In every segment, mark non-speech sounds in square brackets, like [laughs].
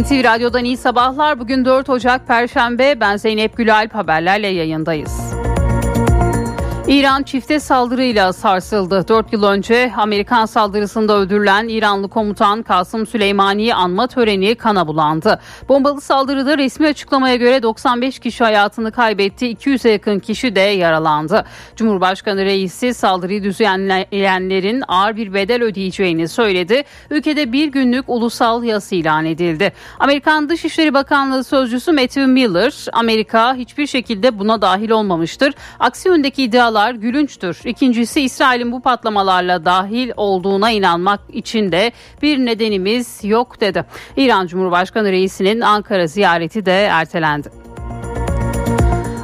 NTV Radyo'dan iyi sabahlar. Bugün 4 Ocak Perşembe. Ben Zeynep Gülalp haberlerle yayındayız. İran çifte saldırıyla sarsıldı. 4 yıl önce Amerikan saldırısında öldürülen İranlı komutan Kasım Süleymani'yi anma töreni kana bulandı. Bombalı saldırıda resmi açıklamaya göre 95 kişi hayatını kaybetti, 200'e yakın kişi de yaralandı. Cumhurbaşkanı reisi saldırıyı düzenleyenlerin ağır bir bedel ödeyeceğini söyledi. Ülkede bir günlük ulusal yas ilan edildi. Amerikan Dışişleri Bakanlığı Sözcüsü Matthew Miller, Amerika hiçbir şekilde buna dahil olmamıştır. Aksi yöndeki iddialar iddialar gülünçtür. İkincisi İsrail'in bu patlamalarla dahil olduğuna inanmak için de bir nedenimiz yok dedi. İran Cumhurbaşkanı reisinin Ankara ziyareti de ertelendi.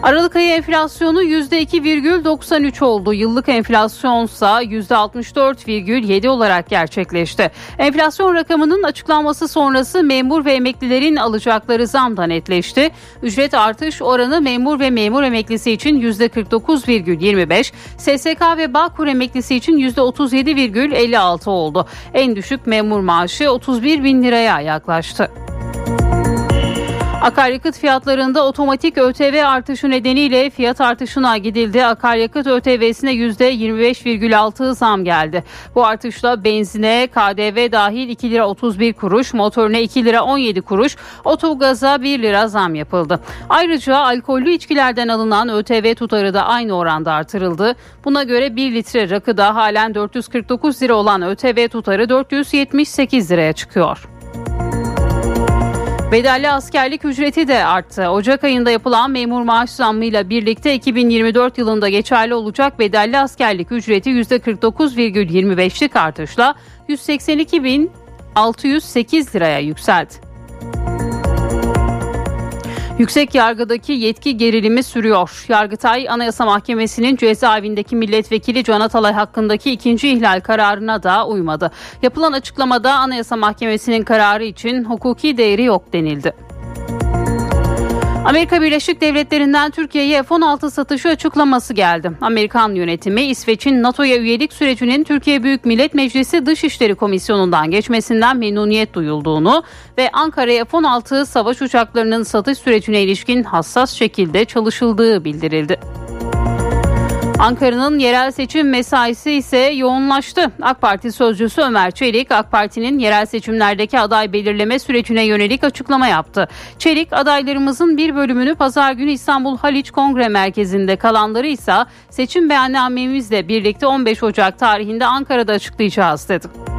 Aralık ayı enflasyonu %2,93 oldu. Yıllık enflasyonsa %64,7 olarak gerçekleşti. Enflasyon rakamının açıklanması sonrası memur ve emeklilerin alacakları zam da netleşti. Ücret artış oranı memur ve memur emeklisi için %49,25, SSK ve Bağkur emeklisi için %37,56 oldu. En düşük memur maaşı 31 bin liraya yaklaştı. Akaryakıt fiyatlarında otomatik ÖTV artışı nedeniyle fiyat artışına gidildi. Akaryakıt ÖTV'sine %25,6 zam geldi. Bu artışla benzine KDV dahil 2 lira 31 kuruş, motorine 2 lira 17 kuruş, otogaza 1 lira zam yapıldı. Ayrıca alkollü içkilerden alınan ÖTV tutarı da aynı oranda artırıldı. Buna göre 1 litre rakıda halen 449 lira olan ÖTV tutarı 478 liraya çıkıyor. Bedelli askerlik ücreti de arttı. Ocak ayında yapılan memur maaş zammıyla birlikte 2024 yılında geçerli olacak bedelli askerlik ücreti %49,25'lik artışla 182.608 liraya yükseldi. Yüksek yargıdaki yetki gerilimi sürüyor. Yargıtay Anayasa Mahkemesi'nin cezaevindeki milletvekili Can Atalay hakkındaki ikinci ihlal kararına da uymadı. Yapılan açıklamada Anayasa Mahkemesi'nin kararı için hukuki değeri yok denildi. Amerika Birleşik Devletleri'nden Türkiye'ye F-16 satışı açıklaması geldi. Amerikan yönetimi İsveç'in NATO'ya üyelik sürecinin Türkiye Büyük Millet Meclisi Dışişleri Komisyonu'ndan geçmesinden memnuniyet duyulduğunu ve Ankara'ya F-16 savaş uçaklarının satış sürecine ilişkin hassas şekilde çalışıldığı bildirildi. Ankara'nın yerel seçim mesaisi ise yoğunlaştı. AK Parti sözcüsü Ömer Çelik, AK Parti'nin yerel seçimlerdeki aday belirleme sürecine yönelik açıklama yaptı. Çelik, adaylarımızın bir bölümünü pazar günü İstanbul Haliç Kongre Merkezi'nde kalanları ise seçim beyannamemizle birlikte 15 Ocak tarihinde Ankara'da açıklayacağız dedi.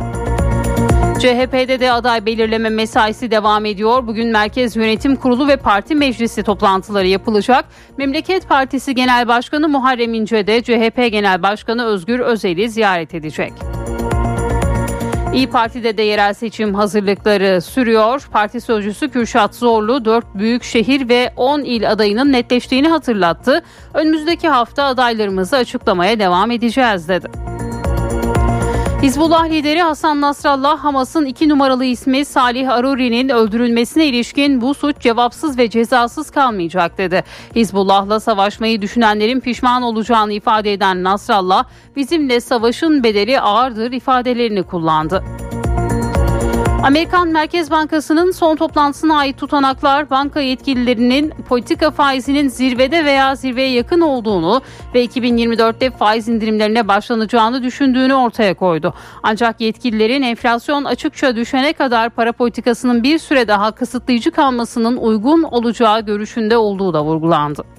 CHP'de de aday belirleme mesaisi devam ediyor. Bugün Merkez Yönetim Kurulu ve Parti Meclisi toplantıları yapılacak. Memleket Partisi Genel Başkanı Muharrem İnce de CHP Genel Başkanı Özgür Özel'i ziyaret edecek. İyi Parti'de de yerel seçim hazırlıkları sürüyor. Parti sözcüsü Kürşat Zorlu 4 büyük şehir ve 10 il adayının netleştiğini hatırlattı. Önümüzdeki hafta adaylarımızı açıklamaya devam edeceğiz dedi. Hizbullah lideri Hasan Nasrallah Hamas'ın iki numaralı ismi Salih Aruri'nin öldürülmesine ilişkin bu suç cevapsız ve cezasız kalmayacak dedi. Hizbullah'la savaşmayı düşünenlerin pişman olacağını ifade eden Nasrallah bizimle savaşın bedeli ağırdır ifadelerini kullandı. Amerikan Merkez Bankası'nın son toplantısına ait tutanaklar banka yetkililerinin politika faizinin zirvede veya zirveye yakın olduğunu ve 2024'te faiz indirimlerine başlanacağını düşündüğünü ortaya koydu. Ancak yetkililerin enflasyon açıkça düşene kadar para politikasının bir süre daha kısıtlayıcı kalmasının uygun olacağı görüşünde olduğu da vurgulandı.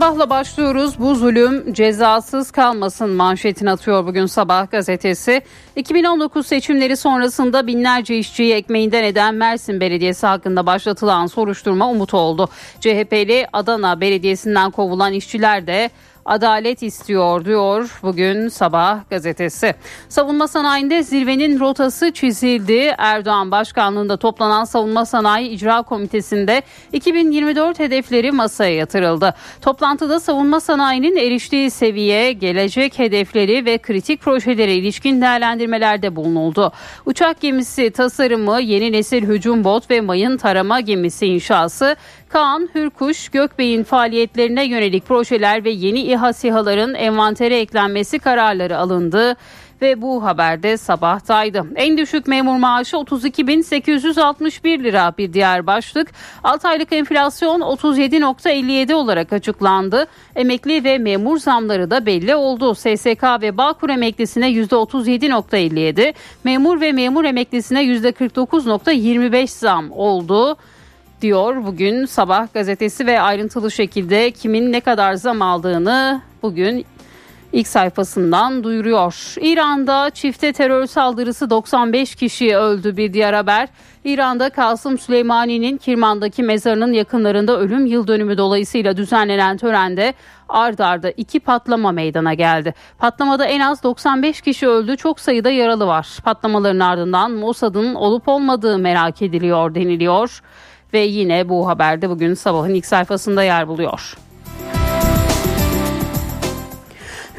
Sabahla başlıyoruz. Bu zulüm cezasız kalmasın manşetini atıyor bugün Sabah gazetesi. 2019 seçimleri sonrasında binlerce işçiyi ekmeğinden eden Mersin Belediyesi hakkında başlatılan soruşturma umut oldu. CHP'li Adana Belediyesi'nden kovulan işçiler de adalet istiyor diyor bugün sabah gazetesi. Savunma sanayinde zirvenin rotası çizildi. Erdoğan başkanlığında toplanan Savunma Sanayi İcra Komitesi'nde 2024 hedefleri masaya yatırıldı. Toplantıda savunma sanayinin eriştiği seviye, gelecek hedefleri ve kritik projelere ilişkin değerlendirmelerde bulunuldu. Uçak gemisi tasarımı, yeni nesil hücum bot ve mayın tarama gemisi inşası, Kaan, Hürkuş, Gökbey'in faaliyetlerine yönelik projeler ve yeni İHA SİHA'ların envantere eklenmesi kararları alındı ve bu haberde sabahtaydı. En düşük memur maaşı 32.861 lira bir diğer başlık. 6 aylık enflasyon 37.57 olarak açıklandı. Emekli ve memur zamları da belli oldu. SSK ve Bağkur emeklisine %37.57, memur ve memur emeklisine %49.25 zam oldu diyor bugün Sabah gazetesi ve ayrıntılı şekilde kimin ne kadar zam aldığını bugün ilk sayfasından duyuruyor. İran'da çifte terör saldırısı 95 kişi öldü bir diğer haber. İran'da Kasım Süleymani'nin Kirman'daki mezarının yakınlarında ölüm yıl dönümü dolayısıyla düzenlenen törende ard arda iki patlama meydana geldi. Patlamada en az 95 kişi öldü, çok sayıda yaralı var. Patlamaların ardından Mossad'ın olup olmadığı merak ediliyor deniliyor ve yine bu haberde bugün sabahın ilk sayfasında yer buluyor.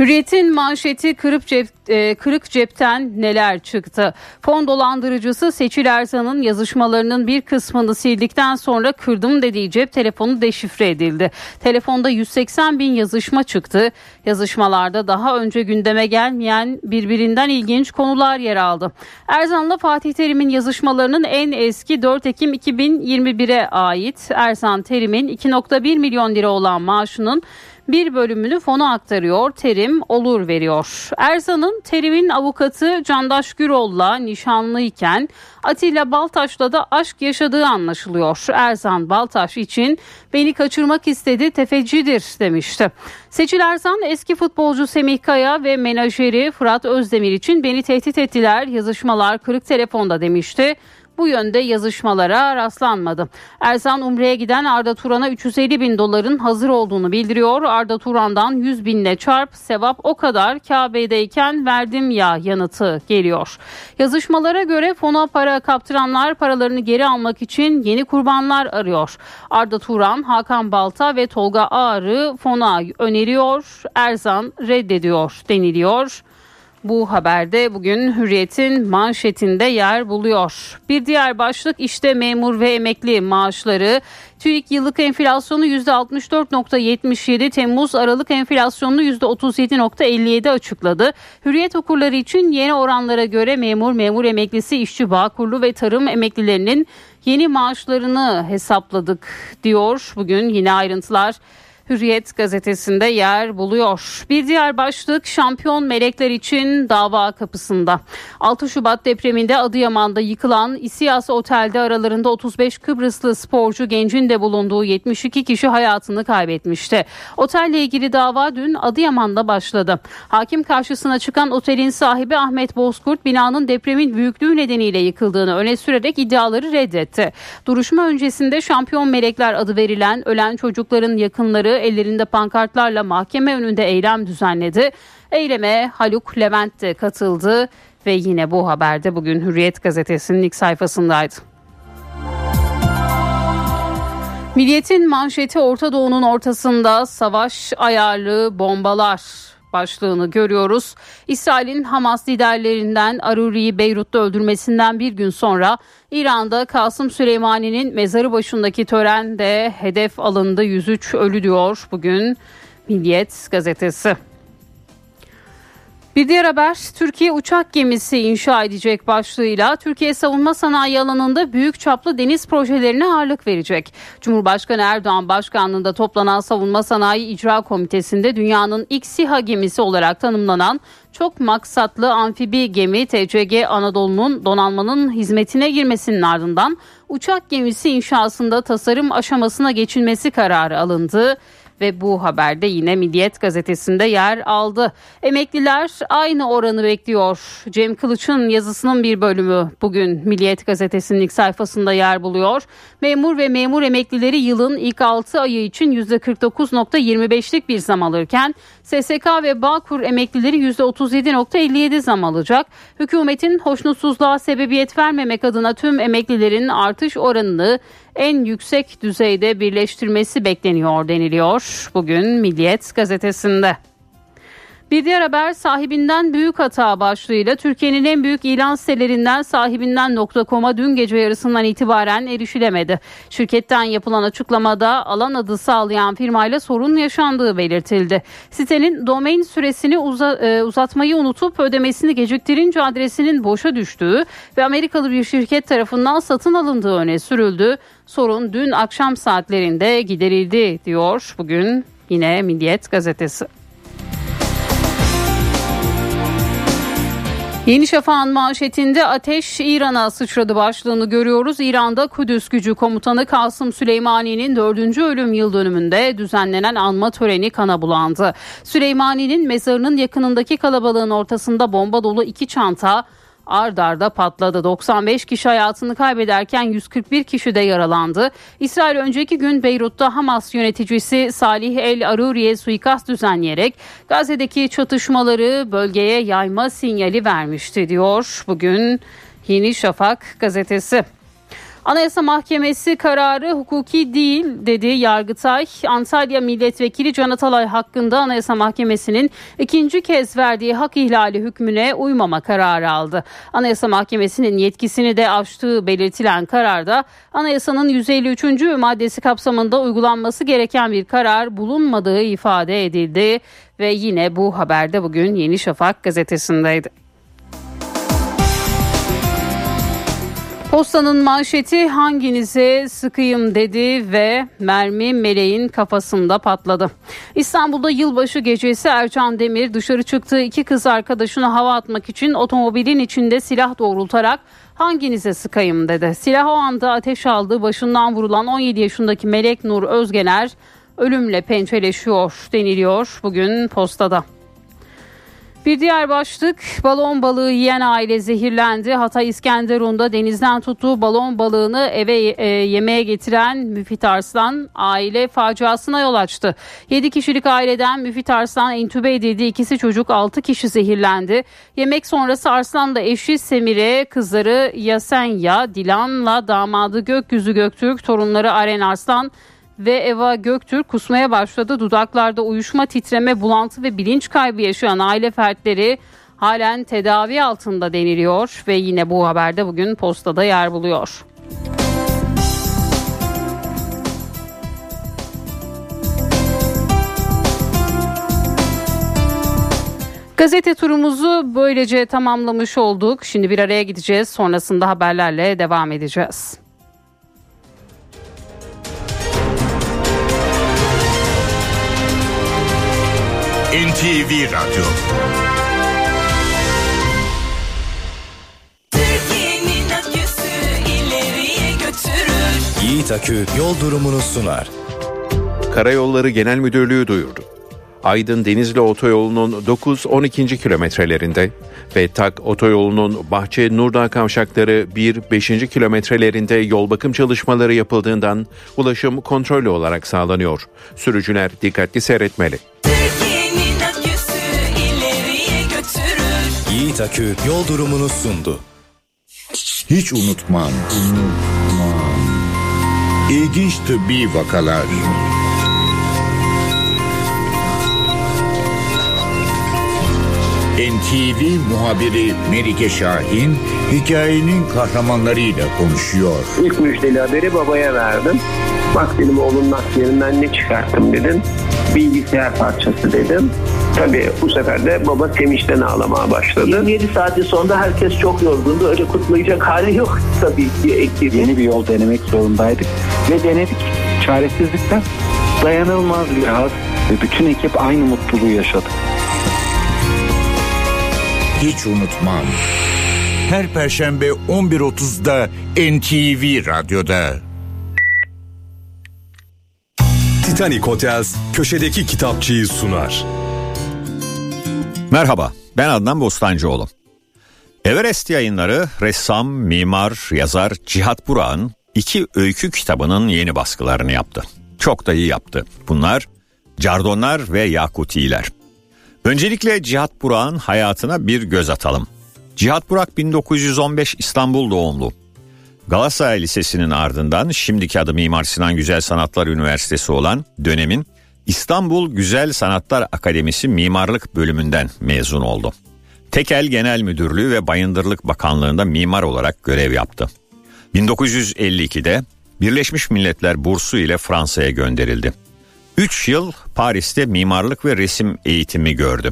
Hürriyet'in manşeti kırık, cep, e, kırık cepten neler çıktı? Fon dolandırıcısı Seçil Erzan'ın yazışmalarının bir kısmını sildikten sonra kırdım dediği cep telefonu deşifre edildi. Telefonda 180 bin yazışma çıktı. Yazışmalarda daha önce gündeme gelmeyen birbirinden ilginç konular yer aldı. Erzan'la Fatih Terim'in yazışmalarının en eski 4 Ekim 2021'e ait. Erzan Terim'in 2.1 milyon lira olan maaşının bir bölümünü fona aktarıyor, terim olur veriyor. Erzan'ın terimin avukatı Candaş Gürol'la nişanlıyken Atilla Baltaş'la da aşk yaşadığı anlaşılıyor. Erzan Baltaş için beni kaçırmak istedi tefecidir demişti. Seçil Erzan eski futbolcu Semih Kaya ve menajeri Fırat Özdemir için beni tehdit ettiler yazışmalar kırık telefonda demişti bu yönde yazışmalara rastlanmadı. Erzan Umre'ye giden Arda Turan'a 350 bin doların hazır olduğunu bildiriyor. Arda Turan'dan 100 binle çarp sevap o kadar Kabe'deyken verdim ya yanıtı geliyor. Yazışmalara göre fona para kaptıranlar paralarını geri almak için yeni kurbanlar arıyor. Arda Turan, Hakan Balta ve Tolga Ağrı fona öneriyor. Erzan reddediyor deniliyor. Bu haberde bugün Hürriyet'in manşetinde yer buluyor. Bir diğer başlık işte memur ve emekli maaşları. TÜİK yıllık enflasyonu %64.77, Temmuz Aralık enflasyonunu %37.57 açıkladı. Hürriyet okurları için yeni oranlara göre memur, memur emeklisi, işçi, bağkurlu ve tarım emeklilerinin yeni maaşlarını hesapladık diyor. Bugün yine ayrıntılar Hürriyet gazetesinde yer buluyor. Bir diğer başlık şampiyon melekler için dava kapısında. 6 Şubat depreminde Adıyaman'da yıkılan İsiyas Otel'de aralarında 35 Kıbrıslı sporcu gencin de bulunduğu 72 kişi hayatını kaybetmişti. Otelle ilgili dava dün Adıyaman'da başladı. Hakim karşısına çıkan otelin sahibi Ahmet Bozkurt binanın depremin büyüklüğü nedeniyle yıkıldığını öne sürerek iddiaları reddetti. Duruşma öncesinde şampiyon melekler adı verilen ölen çocukların yakınları ellerinde pankartlarla mahkeme önünde eylem düzenledi. Eyleme Haluk Levent de katıldı ve yine bu haberde bugün Hürriyet gazetesinin ilk sayfasındaydı. Milliyetin manşeti Orta Doğu'nun ortasında savaş ayarlı bombalar başlığını görüyoruz. İsrail'in Hamas liderlerinden Aruri'yi Beyrut'ta öldürmesinden bir gün sonra İran'da Kasım Süleymani'nin mezarı başındaki törende hedef alındı 103 ölü diyor bugün Milliyet gazetesi. Bir diğer haber Türkiye uçak gemisi inşa edecek başlığıyla Türkiye savunma sanayi alanında büyük çaplı deniz projelerine ağırlık verecek. Cumhurbaşkanı Erdoğan başkanlığında toplanan savunma sanayi icra komitesinde dünyanın ilk SİHA gemisi olarak tanımlanan çok maksatlı amfibi gemi TCG Anadolu'nun donanmanın hizmetine girmesinin ardından uçak gemisi inşasında tasarım aşamasına geçilmesi kararı alındı ve bu haberde yine Milliyet gazetesinde yer aldı. Emekliler aynı oranı bekliyor. Cem Kılıç'ın yazısının bir bölümü bugün Milliyet gazetesinin ilk sayfasında yer buluyor. Memur ve memur emeklileri yılın ilk 6 ayı için %49.25'lik bir zam alırken SSK ve Bağkur emeklileri %37.57 zam alacak. Hükümetin hoşnutsuzluğa sebebiyet vermemek adına tüm emeklilerin artış oranını en yüksek düzeyde birleştirmesi bekleniyor deniliyor bugün Milliyet gazetesinde. Bir diğer haber sahibinden büyük hata başlığıyla Türkiye'nin en büyük ilan sitelerinden sahibinden.com'a dün gece yarısından itibaren erişilemedi. Şirketten yapılan açıklamada alan adı sağlayan firmayla sorun yaşandığı belirtildi. Sitenin domain süresini uza, e, uzatmayı unutup ödemesini geciktirince adresinin boşa düştüğü ve Amerikalı bir şirket tarafından satın alındığı öne sürüldü. Sorun dün akşam saatlerinde giderildi diyor bugün yine Milliyet gazetesi. Yeni Şafak'ın manşetinde ateş İran'a sıçradı başlığını görüyoruz. İran'da Kudüs gücü komutanı Kasım Süleymani'nin 4. ölüm yıl dönümünde düzenlenen anma töreni kana bulandı. Süleymani'nin mezarının yakınındaki kalabalığın ortasında bomba dolu iki çanta ard arda patladı. 95 kişi hayatını kaybederken 141 kişi de yaralandı. İsrail önceki gün Beyrut'ta Hamas yöneticisi Salih El Aruri'ye suikast düzenleyerek Gazze'deki çatışmaları bölgeye yayma sinyali vermişti diyor bugün Yeni Şafak gazetesi. Anayasa Mahkemesi kararı hukuki değil dedi Yargıtay. Antalya Milletvekili Can Atalay hakkında Anayasa Mahkemesi'nin ikinci kez verdiği hak ihlali hükmüne uymama kararı aldı. Anayasa Mahkemesi'nin yetkisini de aştığı belirtilen kararda anayasanın 153. maddesi kapsamında uygulanması gereken bir karar bulunmadığı ifade edildi ve yine bu haberde bugün Yeni Şafak gazetesindeydi. Postanın manşeti hanginize sıkayım dedi ve mermi meleğin kafasında patladı. İstanbul'da yılbaşı gecesi Ercan Demir dışarı çıktığı iki kız arkadaşına hava atmak için otomobilin içinde silah doğrultarak hanginize sıkayım dedi. Silah o anda ateş aldı başından vurulan 17 yaşındaki Melek Nur Özgener ölümle pençeleşiyor deniliyor bugün postada. Bir diğer başlık balon balığı yiyen aile zehirlendi. Hatay İskenderun'da denizden tuttuğu balon balığını eve e, yemeğe getiren Müfit Arslan aile faciasına yol açtı. 7 kişilik aileden Müfit Arslan entübe edildi. İkisi çocuk 6 kişi zehirlendi. Yemek sonrası Arslan da eşi Semire, kızları Yasenya, Dilan'la damadı Gökyüzü Göktürk, torunları Aren Arslan ve Eva Göktürk kusmaya başladı. Dudaklarda uyuşma, titreme, bulantı ve bilinç kaybı yaşayan aile fertleri halen tedavi altında deniliyor ve yine bu haberde bugün postada yer buluyor. Gazete turumuzu böylece tamamlamış olduk. Şimdi bir araya gideceğiz. Sonrasında haberlerle devam edeceğiz. NTV Radyo Yiğit Akü yol durumunu sunar. Karayolları Genel Müdürlüğü duyurdu. Aydın Denizli Otoyolu'nun 9-12. kilometrelerinde ve Tak Otoyolu'nun Bahçe Nurdağ kavşakları 1-5. kilometrelerinde yol bakım çalışmaları yapıldığından ulaşım kontrollü olarak sağlanıyor. Sürücüler dikkatli seyretmeli. Yiğit Akü yol durumunu sundu. Hiç unutmam. Unutmam. İlginç tıbbi vakalar. NTV muhabiri Melike Şahin hikayenin kahramanlarıyla konuşuyor. İlk müjdeli haberi babaya verdim. Bak dedim oğlunun askerinden ne çıkarttım dedim. Bilgisayar parçası dedim. Tabii bu sefer de baba sevinçten ağlamaya başladı. 27 saatin sonunda herkes çok yorgundu. Öyle kutlayacak hali yok tabii ki ekibin. Yeni bir yol denemek zorundaydık ve denedik. Çaresizlikten dayanılmaz bir haz ve bütün ekip aynı mutluluğu yaşadı. Hiç unutmam. Her perşembe 11.30'da NTV Radyo'da. Titanic Hotels köşedeki kitapçıyı sunar. Merhaba, ben Adnan Bostancıoğlu. Everest yayınları ressam, mimar, yazar Cihat Burak'ın iki öykü kitabının yeni baskılarını yaptı. Çok da iyi yaptı. Bunlar Cardonlar ve Yakutiler. Öncelikle Cihat Burak'ın hayatına bir göz atalım. Cihat Burak 1915 İstanbul doğumlu. Galatasaray Lisesi'nin ardından şimdiki adı Mimar Sinan Güzel Sanatlar Üniversitesi olan dönemin İstanbul Güzel Sanatlar Akademisi Mimarlık bölümünden mezun oldu. Tekel Genel Müdürlüğü ve Bayındırlık Bakanlığı'nda mimar olarak görev yaptı. 1952'de Birleşmiş Milletler bursu ile Fransa'ya gönderildi. 3 yıl Paris'te mimarlık ve resim eğitimi gördü.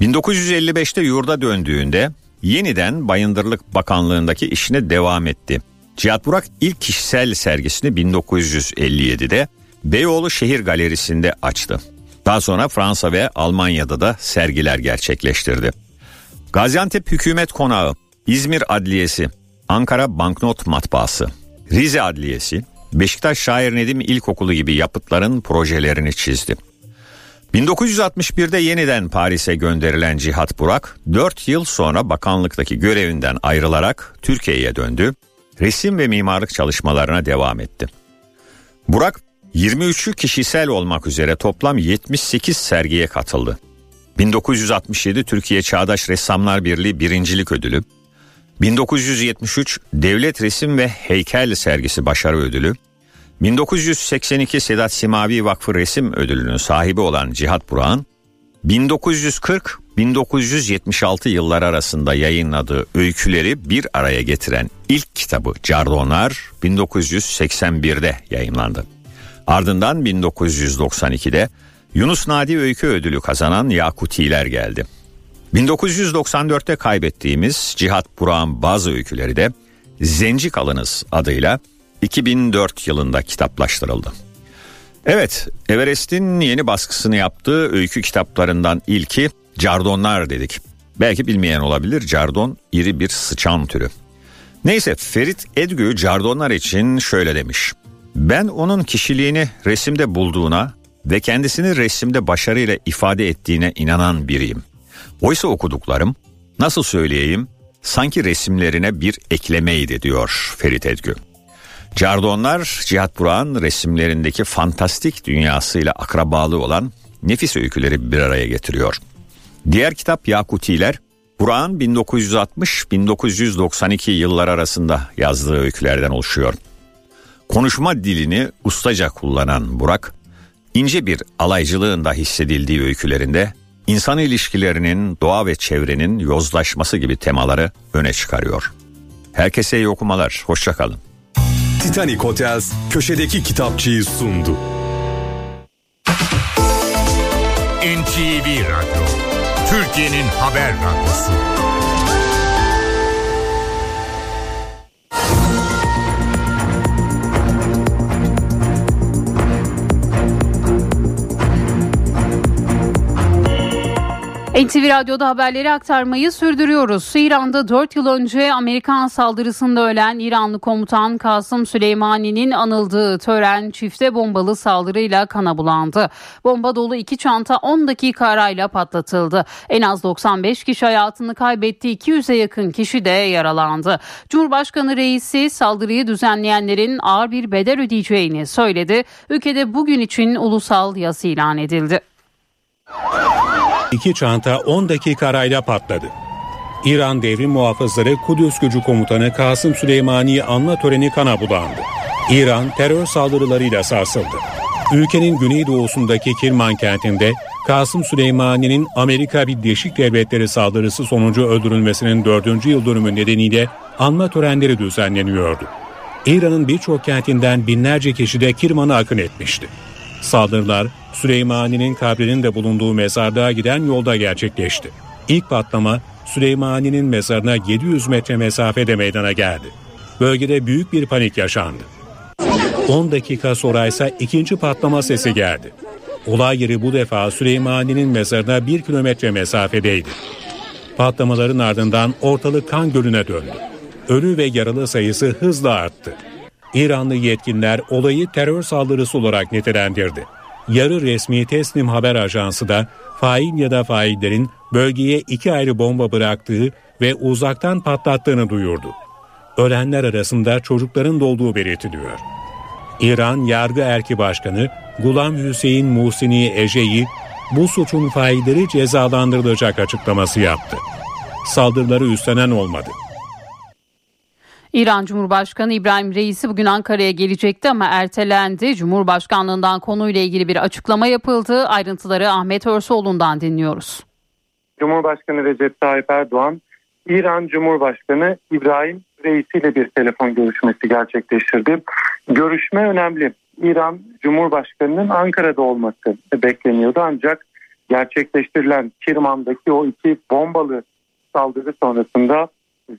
1955'te yurda döndüğünde yeniden Bayındırlık Bakanlığı'ndaki işine devam etti. Cihat Burak ilk kişisel sergisini 1957'de Beyoğlu Şehir Galerisi'nde açtı. Daha sonra Fransa ve Almanya'da da sergiler gerçekleştirdi. Gaziantep Hükümet Konağı, İzmir Adliyesi, Ankara Banknot Matbaası, Rize Adliyesi, Beşiktaş Şair Nedim İlkokulu gibi yapıtların projelerini çizdi. 1961'de yeniden Paris'e gönderilen Cihat Burak, 4 yıl sonra bakanlıktaki görevinden ayrılarak Türkiye'ye döndü, resim ve mimarlık çalışmalarına devam etti. Burak, 23'ü kişisel olmak üzere toplam 78 sergiye katıldı. 1967 Türkiye Çağdaş Ressamlar Birliği birincilik ödülü, 1973 Devlet Resim ve Heykel Sergisi Başarı Ödülü, 1982 Sedat Simavi Vakfı Resim Ödülü'nün sahibi olan Cihat Burak'ın 1940-1976 yıllar arasında yayınladığı öyküleri bir araya getiren ilk kitabı Cardonlar 1981'de yayınlandı. Ardından 1992'de Yunus Nadi Öykü Ödülü kazanan Yakutiler geldi. 1994'te kaybettiğimiz Cihat Burak'ın bazı öyküleri de Zenci Kalınız adıyla 2004 yılında kitaplaştırıldı. Evet, Everest'in yeni baskısını yaptığı öykü kitaplarından ilki Cardonlar dedik. Belki bilmeyen olabilir, Cardon iri bir sıçan türü. Neyse Ferit Edgü Cardonlar için şöyle demiş. Ben onun kişiliğini resimde bulduğuna ve kendisini resimde başarıyla ifade ettiğine inanan biriyim. Oysa okuduklarım nasıl söyleyeyim sanki resimlerine bir eklemeydi diyor Ferit Edgü. Cardonlar Cihat Burak'ın resimlerindeki fantastik dünyasıyla akrabalı olan nefis öyküleri bir araya getiriyor. Diğer kitap Yakutiler Burak'ın 1960-1992 yıllar arasında yazdığı öykülerden oluşuyor. Konuşma dilini ustaca kullanan Burak, ince bir alaycılığın da hissedildiği öykülerinde insan ilişkilerinin, doğa ve çevrenin yozlaşması gibi temaları öne çıkarıyor. Herkese iyi okumalar, hoşçakalın. Titanic Hotels köşedeki kitapçıyı sundu. NTV Radyo, Türkiye'nin haber radyosu. NTV Radyo'da haberleri aktarmayı sürdürüyoruz. İran'da 4 yıl önce Amerikan saldırısında ölen İranlı komutan Kasım Süleymani'nin anıldığı tören çifte bombalı saldırıyla kana bulandı. Bomba dolu iki çanta 10 dakika arayla patlatıldı. En az 95 kişi hayatını kaybetti, 200'e yakın kişi de yaralandı. Cumhurbaşkanı reisi saldırıyı düzenleyenlerin ağır bir bedel ödeyeceğini söyledi. Ülkede bugün için ulusal yas ilan edildi. İki çanta 10 dakika arayla patladı. İran Devrim Muhafızları Kudüs Gücü Komutanı Kasım Süleymani'yi anma töreni kana bulandı. İran terör saldırılarıyla sarsıldı. Ülkenin güneydoğusundaki Kirman kentinde Kasım Süleymani'nin Amerika Birleşik Devletleri saldırısı sonucu öldürülmesinin dördüncü yıl dönümü nedeniyle anma törenleri düzenleniyordu. İran'ın birçok kentinden binlerce kişi de Kirman'a akın etmişti. Saldırılar Süleymani'nin kabrinin de bulunduğu mezarlığa giden yolda gerçekleşti. İlk patlama Süleymani'nin mezarına 700 metre mesafede meydana geldi. Bölgede büyük bir panik yaşandı. 10 dakika sonra ise ikinci patlama sesi geldi. Olay yeri bu defa Süleymani'nin mezarına 1 kilometre mesafedeydi. Patlamaların ardından ortalık kan gölüne döndü. Ölü ve yaralı sayısı hızla arttı. İranlı yetkililer olayı terör saldırısı olarak nitelendirdi. Yarı resmi Teslim haber ajansı da fail ya da faillerin bölgeye iki ayrı bomba bıraktığı ve uzaktan patlattığını duyurdu. Ölenler arasında çocukların da olduğu belirtiliyor. İran Yargı Erki Başkanı Gulam Hüseyin Muhsini Ece'yi bu suçun failleri cezalandırılacak açıklaması yaptı. Saldırıları üstlenen olmadı. İran Cumhurbaşkanı İbrahim Reisi bugün Ankara'ya gelecekti ama ertelendi. Cumhurbaşkanlığından konuyla ilgili bir açıklama yapıldı. Ayrıntıları Ahmet Örsoğlu'ndan dinliyoruz. Cumhurbaşkanı Recep Tayyip Erdoğan, İran Cumhurbaşkanı İbrahim Reisi ile bir telefon görüşmesi gerçekleştirdi. Görüşme önemli. İran Cumhurbaşkanı'nın Ankara'da olması bekleniyordu ancak gerçekleştirilen Kirman'daki o iki bombalı saldırı sonrasında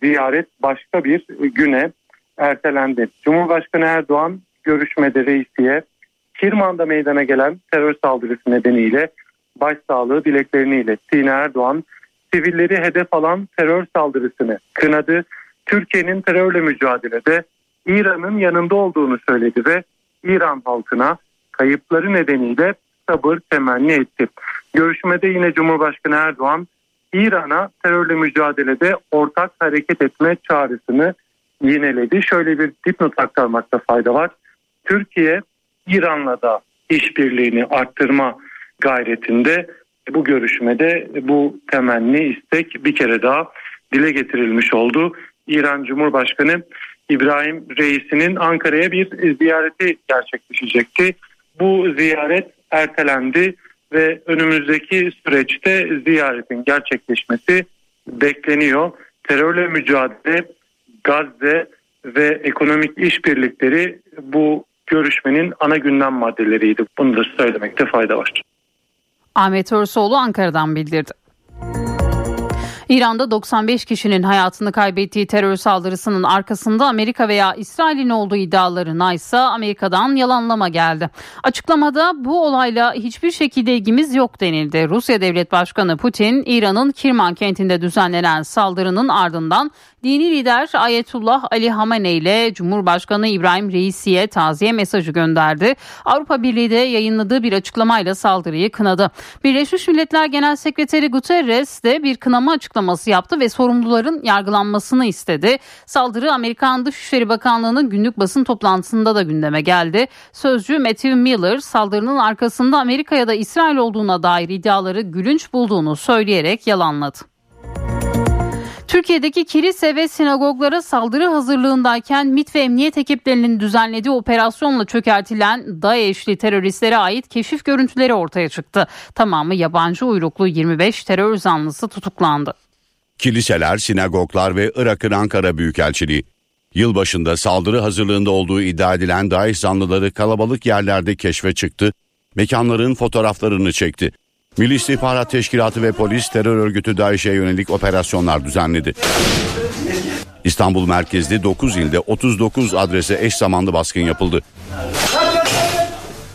ziyaret başka bir güne ertelendi. Cumhurbaşkanı Erdoğan görüşmede reisiye Kirman'da meydana gelen terör saldırısı nedeniyle başsağlığı dileklerini iletti. Yine Erdoğan sivilleri hedef alan terör saldırısını kınadı. Türkiye'nin terörle mücadelede İran'ın yanında olduğunu söyledi ve İran halkına kayıpları nedeniyle sabır temenni etti. Görüşmede yine Cumhurbaşkanı Erdoğan İran'a terörle mücadelede ortak hareket etme çağrısını yineledi. Şöyle bir dipnot aktarmakta fayda var. Türkiye İran'la da işbirliğini arttırma gayretinde bu görüşmede bu temenni istek bir kere daha dile getirilmiş oldu. İran Cumhurbaşkanı İbrahim Reis'inin Ankara'ya bir ziyareti gerçekleşecekti. Bu ziyaret ertelendi ve önümüzdeki süreçte ziyaretin gerçekleşmesi bekleniyor. Terörle mücadele, Gazze ve ekonomik işbirlikleri bu görüşmenin ana gündem maddeleriydi. Bunu da söylemekte fayda var. Ahmet Örsoğlu Ankara'dan bildirdi. İran'da 95 kişinin hayatını kaybettiği terör saldırısının arkasında Amerika veya İsrail'in olduğu iddialarına ise Amerika'dan yalanlama geldi. Açıklamada bu olayla hiçbir şekilde ilgimiz yok denildi. Rusya Devlet Başkanı Putin, İran'ın Kirman kentinde düzenlenen saldırının ardından dini lider Ayetullah Ali Hamenei ile Cumhurbaşkanı İbrahim Reisi'ye taziye mesajı gönderdi. Avrupa Birliği de yayınladığı bir açıklamayla saldırıyı kınadı. Birleşmiş Milletler Genel Sekreteri Guterres de bir kınama açıklaması yaptı ve sorumluların yargılanmasını istedi. Saldırı Amerikan Dışişleri Bakanlığı'nın günlük basın toplantısında da gündeme geldi. Sözcü Matthew Miller saldırının arkasında Amerika ya da İsrail olduğuna dair iddiaları gülünç bulduğunu söyleyerek yalanladı. Türkiye'deki kilise ve sinagoglara saldırı hazırlığındayken MIT ve emniyet ekiplerinin düzenlediği operasyonla çökertilen DAEŞ'li teröristlere ait keşif görüntüleri ortaya çıktı. Tamamı yabancı uyruklu 25 terör zanlısı tutuklandı. Kiliseler, sinagoglar ve Irak'ın Ankara Büyükelçiliği. Yılbaşında saldırı hazırlığında olduğu iddia edilen DAEŞ zanlıları kalabalık yerlerde keşfe çıktı, mekanların fotoğraflarını çekti. Milli İstihbarat Teşkilatı ve polis terör örgütü DAEŞ'e yönelik operasyonlar düzenledi. İstanbul merkezli 9 ilde 39 adrese eş zamanlı baskın yapıldı.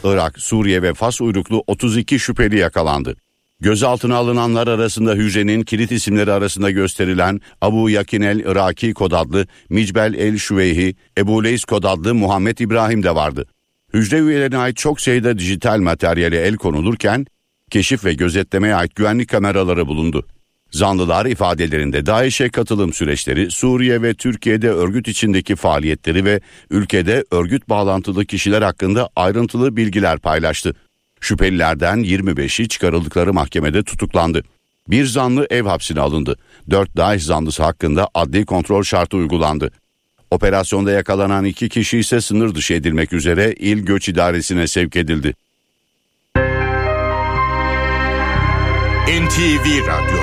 Irak, Suriye ve Fas uyruklu 32 şüpheli yakalandı. Gözaltına alınanlar arasında hücrenin kilit isimleri arasında gösterilen Abu Yakinel Iraki kod adlı Micbel El Şüveyhi, Ebu Leys kod adlı Muhammed İbrahim de vardı. Hücre üyelerine ait çok sayıda dijital materyale el konulurken keşif ve gözetlemeye ait güvenlik kameraları bulundu. Zanlılar ifadelerinde DAEŞ'e katılım süreçleri, Suriye ve Türkiye'de örgüt içindeki faaliyetleri ve ülkede örgüt bağlantılı kişiler hakkında ayrıntılı bilgiler paylaştı. Şüphelilerden 25'i çıkarıldıkları mahkemede tutuklandı. Bir zanlı ev hapsine alındı. 4 DAEŞ zanlısı hakkında adli kontrol şartı uygulandı. Operasyonda yakalanan iki kişi ise sınır dışı edilmek üzere İl Göç İdaresi'ne sevk edildi. NTV Radyo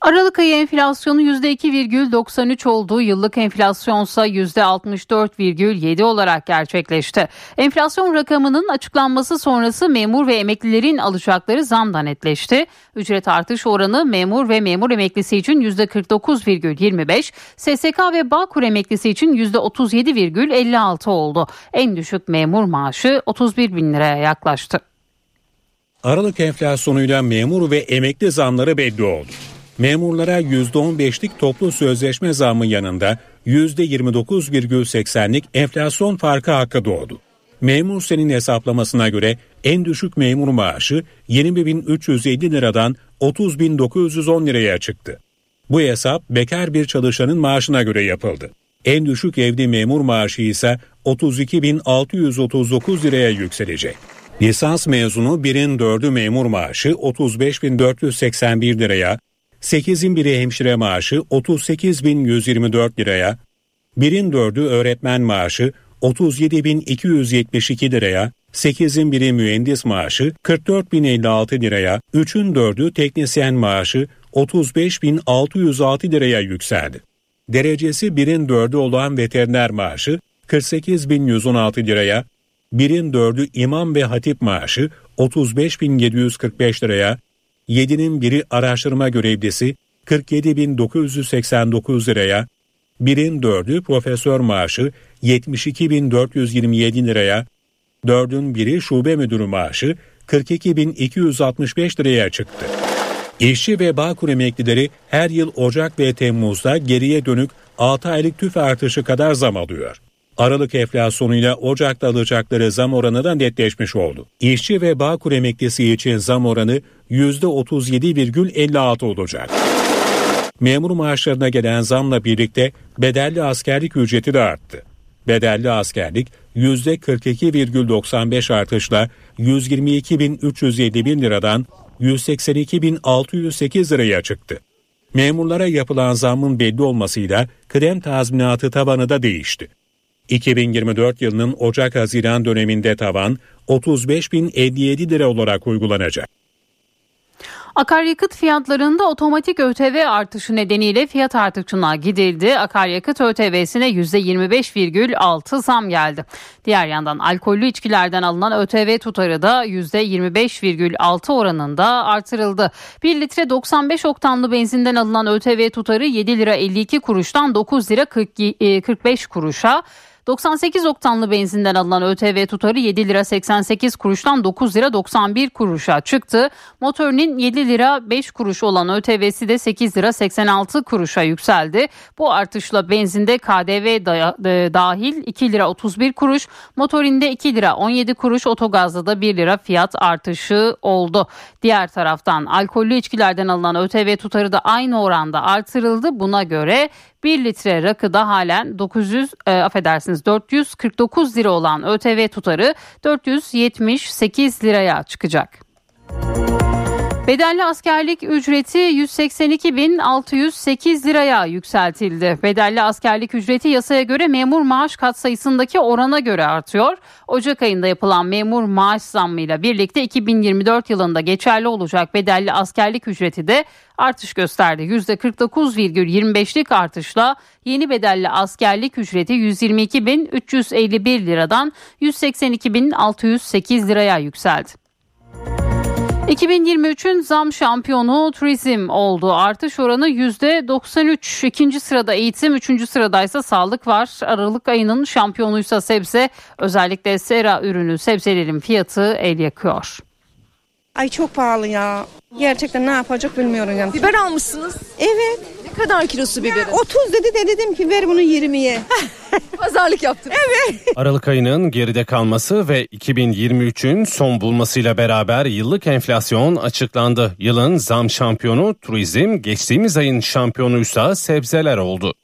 Aralık ayı enflasyonu %2,93 olduğu yıllık enflasyonsa %64,7 olarak gerçekleşti. Enflasyon rakamının açıklanması sonrası memur ve emeklilerin alacakları zamdan netleşti. Ücret artış oranı memur ve memur emeklisi için %49,25, SSK ve Bağkur emeklisi için %37,56 oldu. En düşük memur maaşı 31 bin liraya yaklaştı. Aralık enflasyonuyla memur ve emekli zamları belli oldu. Memurlara %15'lik toplu sözleşme zammı yanında %29,80'lik enflasyon farkı hakkı doğdu. Memur senin hesaplamasına göre en düşük memur maaşı 20.350 liradan 30.910 liraya çıktı. Bu hesap bekar bir çalışanın maaşına göre yapıldı. En düşük evli memur maaşı ise 32.639 liraya yükselecek. Lisans mezunu birin dördü memur maaşı 35.481 liraya, 8'in biri hemşire maaşı 38.124 liraya, birin dördü öğretmen maaşı 37.272 liraya, 8'in biri mühendis maaşı 44.056 liraya, 3'ün dördü teknisyen maaşı 35.606 liraya yükseldi. Derecesi birin dördü olan veteriner maaşı 48.116 liraya, birin dördü imam ve hatip maaşı 35.745 liraya, yedinin biri araştırma görevlisi 47.989 liraya, birin dördü profesör maaşı 72.427 liraya, dördün biri şube müdürü maaşı 42.265 liraya çıktı. İşçi ve Bağkur emeklileri her yıl Ocak ve Temmuz'da geriye dönük 6 aylık tüf artışı kadar zam alıyor. Aralık enflasyonuyla Ocak'ta alacakları zam oranı da netleşmiş oldu. İşçi ve Bağkur emeklisi için zam oranı %37,56 olacak. Memur maaşlarına gelen zamla birlikte bedelli askerlik ücreti de arttı. Bedelli askerlik %42,95 artışla 122.351 liradan 182.608 liraya çıktı. Memurlara yapılan zammın belli olmasıyla kıdem tazminatı tavanı da değişti. 2024 yılının Ocak-Haziran döneminde tavan 35.057 lira olarak uygulanacak. Akaryakıt fiyatlarında otomatik ÖTV artışı nedeniyle fiyat artışına gidildi. Akaryakıt ÖTV'sine %25,6 zam geldi. Diğer yandan alkollü içkilerden alınan ÖTV tutarı da %25,6 oranında artırıldı. 1 litre 95 oktanlı benzinden alınan ÖTV tutarı 7 lira 52 kuruştan 9 lira 45 kuruşa 98 oktanlı benzinden alınan ÖTV tutarı 7 lira 88 kuruştan 9 lira 91 kuruşa çıktı. Motorinin 7 lira 5 kuruş olan ÖTV'si de 8 lira 86 kuruşa yükseldi. Bu artışla benzinde KDV e, dahil 2 lira 31 kuruş, motorinde 2 lira 17 kuruş, otogazda da 1 lira fiyat artışı oldu. Diğer taraftan alkollü içkilerden alınan ÖTV tutarı da aynı oranda artırıldı. Buna göre 1 litre rakıda halen 900 e, affedersiniz 449 lira olan ÖTV tutarı 478 liraya çıkacak. Bedelli askerlik ücreti 182.608 liraya yükseltildi. Bedelli askerlik ücreti yasaya göre memur maaş katsayısındaki orana göre artıyor. Ocak ayında yapılan memur maaş zammıyla birlikte 2024 yılında geçerli olacak bedelli askerlik ücreti de artış gösterdi. %49,25'lik artışla yeni bedelli askerlik ücreti 122.351 liradan 182.608 liraya yükseldi. 2023'ün zam şampiyonu turizm oldu. Artış oranı %93. İkinci sırada eğitim, üçüncü sıradaysa sağlık var. Aralık ayının şampiyonuysa sebze. Özellikle sera ürünü sebzelerin fiyatı el yakıyor. Ay çok pahalı ya. Gerçekten ne yapacak bilmiyorum yani. Biber almışsınız. Evet. Kadar kilosu biberi? 30 dedi de dedim ki ver bunu 20'ye. [laughs] Pazarlık yaptım. Evet. Aralık ayının geride kalması ve 2023'ün son bulmasıyla beraber yıllık enflasyon açıklandı. Yılın zam şampiyonu turizm, geçtiğimiz ayın şampiyonuysa sebzeler oldu.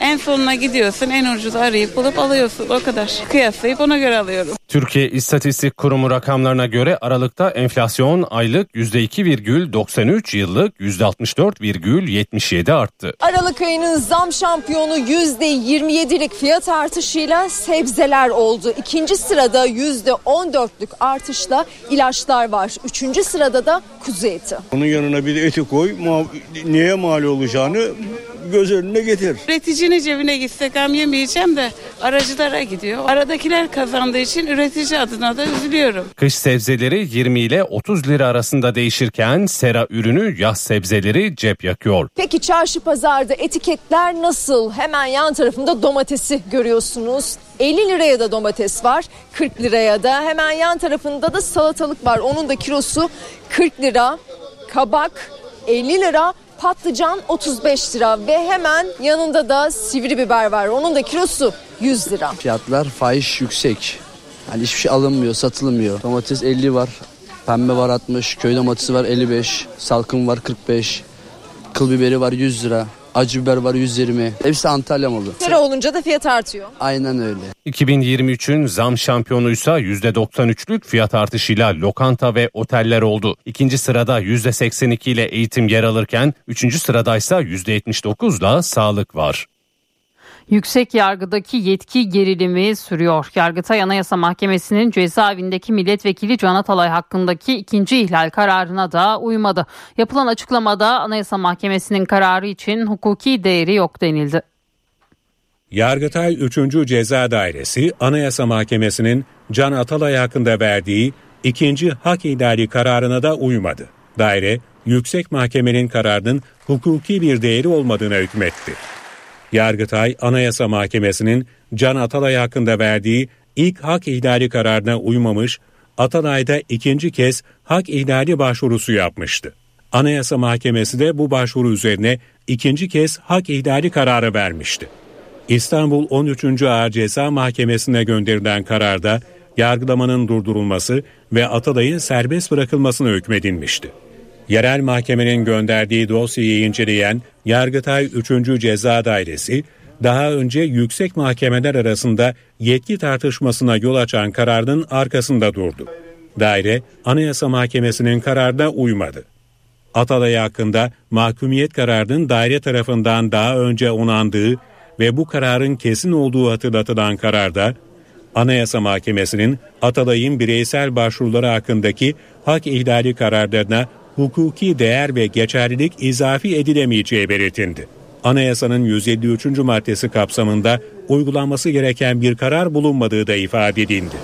En sonuna gidiyorsun en ucuz arayıp bulup alıyorsun o kadar. Kıyaslayıp ona göre alıyorum. Türkiye İstatistik Kurumu rakamlarına göre Aralık'ta enflasyon aylık %2,93 yıllık %64,77 arttı. Aralık ayının zam şampiyonu %27'lik fiyat artışıyla sebzeler oldu. İkinci sırada %14'lük artışla ilaçlar var. Üçüncü sırada da kuzu eti. Onun yanına bir de eti koy. Neye mal olacağını göz önüne getir. Üreticinin cebine gitsek am yemeyeceğim de aracılara gidiyor. Aradakiler kazandığı için üretici adına da üzülüyorum. Kış sebzeleri 20 ile 30 lira arasında değişirken sera ürünü yaz sebzeleri cep yakıyor. Peki çarşı pazarda etiketler nasıl? Hemen yan tarafında domatesi görüyorsunuz. 50 liraya da domates var 40 liraya da hemen yan tarafında da salatalık var onun da kilosu 40 lira kabak 50 lira patlıcan 35 lira ve hemen yanında da sivri biber var. Onun da kilosu 100 lira. Fiyatlar fahiş yüksek. Yani hiçbir şey alınmıyor, satılmıyor. Domates 50 var, pembe var 60, köy domatesi var 55, salkım var 45, kıl biberi var 100 lira. Acı biber var 120. Hepsi Antalya malı. Sera olunca da fiyat artıyor. Aynen öyle. 2023'ün zam şampiyonuysa %93'lük fiyat artışıyla lokanta ve oteller oldu. İkinci sırada %82 ile eğitim yer alırken üçüncü sıradaysa %79'la sağlık var. Yüksek yargıdaki yetki gerilimi sürüyor. Yargıtay Anayasa Mahkemesi'nin cezaevindeki milletvekili Can Atalay hakkındaki ikinci ihlal kararına da uymadı. Yapılan açıklamada Anayasa Mahkemesi'nin kararı için hukuki değeri yok denildi. Yargıtay 3. Ceza Dairesi Anayasa Mahkemesi'nin Can Atalay hakkında verdiği ikinci hak ihlali kararına da uymadı. Daire, yüksek mahkemenin kararının hukuki bir değeri olmadığına hükmetti. Yargıtay Anayasa Mahkemesi'nin Can Atalay hakkında verdiği ilk hak ihlali kararına uymamış, Atalay'da ikinci kez hak ihlali başvurusu yapmıştı. Anayasa Mahkemesi de bu başvuru üzerine ikinci kez hak ihlali kararı vermişti. İstanbul 13. Ağır Ceza Mahkemesi'ne gönderilen kararda yargılamanın durdurulması ve Atalay'ın serbest bırakılmasına hükmedilmişti. Yerel mahkemenin gönderdiği dosyayı inceleyen Yargıtay 3. Ceza Dairesi, daha önce yüksek mahkemeler arasında yetki tartışmasına yol açan kararın arkasında durdu. Daire, Anayasa Mahkemesi'nin kararına uymadı. Atalay hakkında mahkumiyet kararının daire tarafından daha önce onandığı ve bu kararın kesin olduğu hatırlatılan kararda, Anayasa Mahkemesi'nin Atalay'ın bireysel başvuruları hakkındaki hak ihlali kararlarına hukuki değer ve geçerlilik izafi edilemeyeceği belirtildi. Anayasanın 153. maddesi kapsamında uygulanması gereken bir karar bulunmadığı da ifade edildi.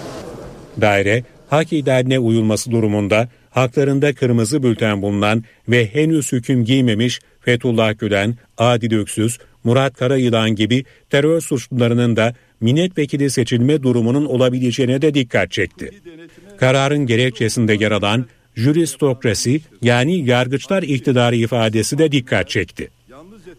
Daire, hak ihlaline uyulması durumunda haklarında kırmızı bülten bulunan ve henüz hüküm giymemiş Fethullah Gülen, Adil Öksüz, Murat Karayılan gibi terör suçlularının da milletvekili seçilme durumunun olabileceğine de dikkat çekti. Kararın gerekçesinde yer alan juristokrasi yani yargıçlar iktidarı ifadesi de dikkat çekti.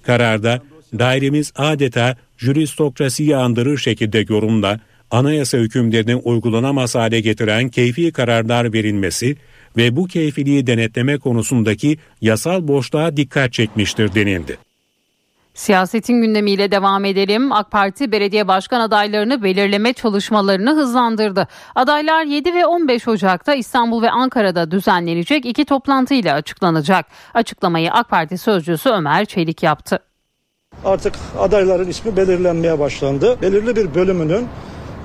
Kararda dairemiz adeta juristokrasiyi andırır şekilde yorumla anayasa hükümlerini uygulanamaz hale getiren keyfi kararlar verilmesi ve bu keyfiliği denetleme konusundaki yasal boşluğa dikkat çekmiştir denildi. Siyasetin gündemiyle devam edelim. AK Parti belediye başkan adaylarını belirleme çalışmalarını hızlandırdı. Adaylar 7 ve 15 Ocak'ta İstanbul ve Ankara'da düzenlenecek iki toplantıyla açıklanacak. Açıklamayı AK Parti sözcüsü Ömer Çelik yaptı. Artık adayların ismi belirlenmeye başlandı. Belirli bir bölümünün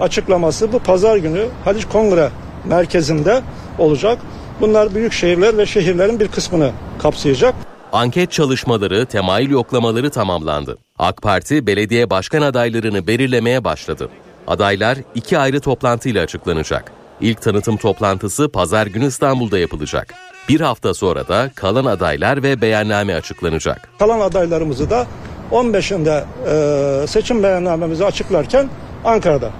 açıklaması bu pazar günü Haliç Kongre merkezinde olacak. Bunlar büyük şehirler ve şehirlerin bir kısmını kapsayacak. Anket çalışmaları, temayül yoklamaları tamamlandı. AK Parti belediye başkan adaylarını belirlemeye başladı. Adaylar iki ayrı toplantıyla açıklanacak. İlk tanıtım toplantısı pazar günü İstanbul'da yapılacak. Bir hafta sonra da kalan adaylar ve beyanname açıklanacak. Kalan adaylarımızı da 15'inde e, seçim beyannamemizi açıklarken Ankara'da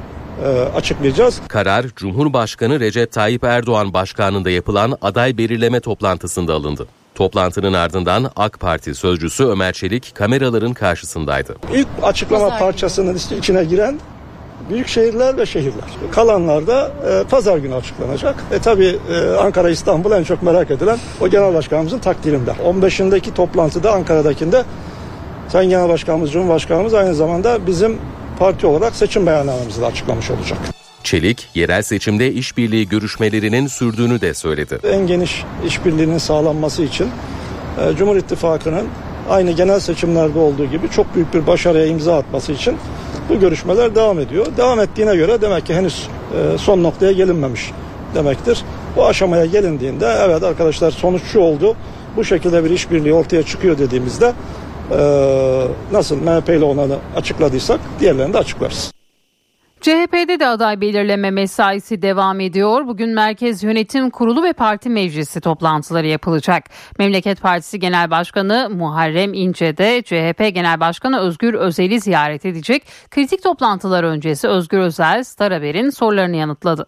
e, açıklayacağız. Karar Cumhurbaşkanı Recep Tayyip Erdoğan başkanlığında yapılan aday belirleme toplantısında alındı. Toplantının ardından AK Parti sözcüsü Ömer Çelik kameraların karşısındaydı. İlk açıklama parçasının içine giren büyük şehirler ve şehirler. Kalanlar da e, pazar günü açıklanacak. E tabi e, Ankara İstanbul en çok merak edilen o genel başkanımızın takdirinde. 15'indeki toplantıda Ankara'dakinde Sayın Genel Başkanımız, Cumhurbaşkanımız aynı zamanda bizim parti olarak seçim beyannamemizi de açıklamış olacak. Çelik, yerel seçimde işbirliği görüşmelerinin sürdüğünü de söyledi. En geniş işbirliğinin sağlanması için e, Cumhur İttifakı'nın aynı genel seçimlerde olduğu gibi çok büyük bir başarıya imza atması için bu görüşmeler devam ediyor. Devam ettiğine göre demek ki henüz e, son noktaya gelinmemiş demektir. Bu aşamaya gelindiğinde evet arkadaşlar sonuç şu oldu. Bu şekilde bir işbirliği ortaya çıkıyor dediğimizde e, nasıl MHP ile onanı açıkladıysak diğerlerini de açıklarız. CHP'de de aday belirleme mesaisi devam ediyor. Bugün Merkez Yönetim Kurulu ve Parti Meclisi toplantıları yapılacak. Memleket Partisi Genel Başkanı Muharrem İnce de CHP Genel Başkanı Özgür Özel'i ziyaret edecek. Kritik toplantılar öncesi Özgür Özel, Star Haber'in sorularını yanıtladı.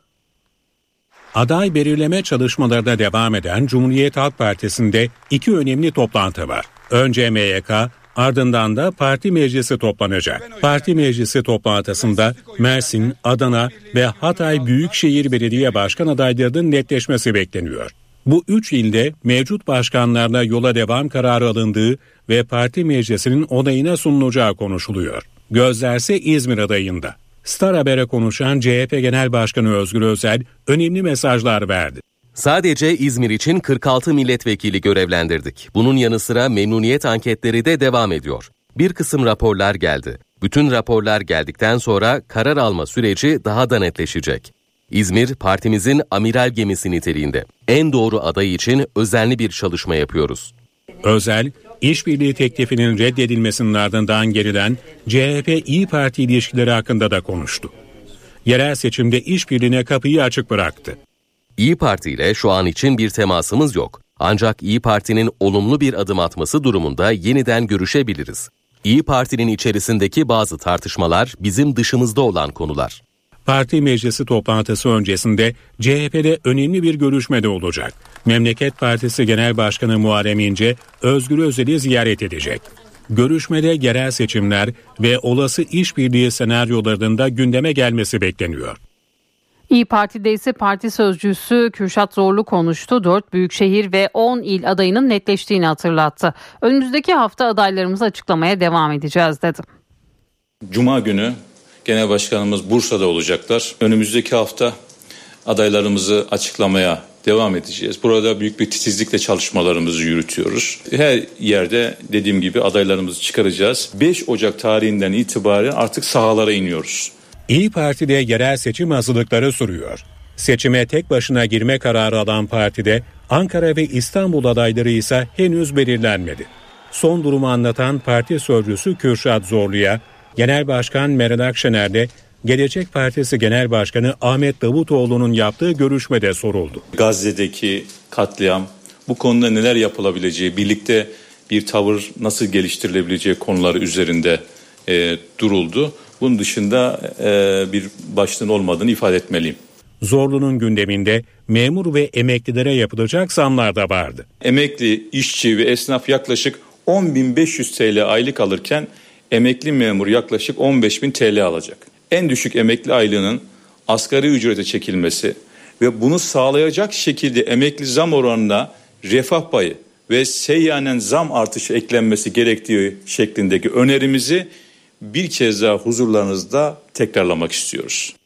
Aday belirleme çalışmalarına devam eden Cumhuriyet Halk Partisi'nde iki önemli toplantı var. Önce MYK, Ardından da parti meclisi toplanacak. Parti meclisi toplantısında Mersin, Adana ve Hatay Büyükşehir Belediye Başkan adaylarının netleşmesi bekleniyor. Bu üç ilde mevcut başkanlarla yola devam kararı alındığı ve parti meclisinin onayına sunulacağı konuşuluyor. Gözlerse İzmir adayında. Star Haber'e konuşan CHP Genel Başkanı Özgür Özel önemli mesajlar verdi. Sadece İzmir için 46 milletvekili görevlendirdik. Bunun yanı sıra memnuniyet anketleri de devam ediyor. Bir kısım raporlar geldi. Bütün raporlar geldikten sonra karar alma süreci daha da netleşecek. İzmir partimizin amiral gemisi niteliğinde. En doğru aday için özenli bir çalışma yapıyoruz. Özel, işbirliği teklifinin reddedilmesinin ardından gerilen CHP-İyi Parti ilişkileri hakkında da konuştu. Yerel seçimde işbirliğine kapıyı açık bıraktı. İyi Parti ile şu an için bir temasımız yok. Ancak İyi Parti'nin olumlu bir adım atması durumunda yeniden görüşebiliriz. İyi Parti'nin içerisindeki bazı tartışmalar bizim dışımızda olan konular. Parti meclisi toplantısı öncesinde CHP'de önemli bir görüşme de olacak. Memleket Partisi Genel Başkanı Muharrem İnce, Özgür Özel'i ziyaret edecek. Görüşmede yerel seçimler ve olası işbirliği senaryolarının da gündeme gelmesi bekleniyor. İyi Parti'de ise parti sözcüsü Kürşat Zorlu konuştu. 4 büyükşehir ve 10 il adayının netleştiğini hatırlattı. Önümüzdeki hafta adaylarımızı açıklamaya devam edeceğiz dedi. Cuma günü Genel Başkanımız Bursa'da olacaklar. Önümüzdeki hafta adaylarımızı açıklamaya devam edeceğiz. Burada büyük bir titizlikle çalışmalarımızı yürütüyoruz. Her yerde dediğim gibi adaylarımızı çıkaracağız. 5 Ocak tarihinden itibaren artık sahalara iniyoruz. İyi Parti'de yerel seçim hazırlıkları sürüyor. Seçime tek başına girme kararı alan partide Ankara ve İstanbul adayları ise henüz belirlenmedi. Son durumu anlatan parti sözcüsü Kürşat Zorlu'ya Genel Başkan Meral Akşener de Gelecek Partisi Genel Başkanı Ahmet Davutoğlu'nun yaptığı görüşmede soruldu. Gazze'deki katliam, bu konuda neler yapılabileceği, birlikte bir tavır nasıl geliştirilebileceği konuları üzerinde e, duruldu. Bunun dışında e, bir başlığın olmadığını ifade etmeliyim. Zorlu'nun gündeminde memur ve emeklilere yapılacak zamlar da vardı. Emekli, işçi ve esnaf yaklaşık 10.500 TL aylık alırken emekli memur yaklaşık 15.000 TL alacak. En düşük emekli aylığının asgari ücrete çekilmesi ve bunu sağlayacak şekilde emekli zam oranına refah payı ve seyyanen zam artışı eklenmesi gerektiği şeklindeki önerimizi bir kez daha huzurlarınızda tekrarlamak istiyoruz.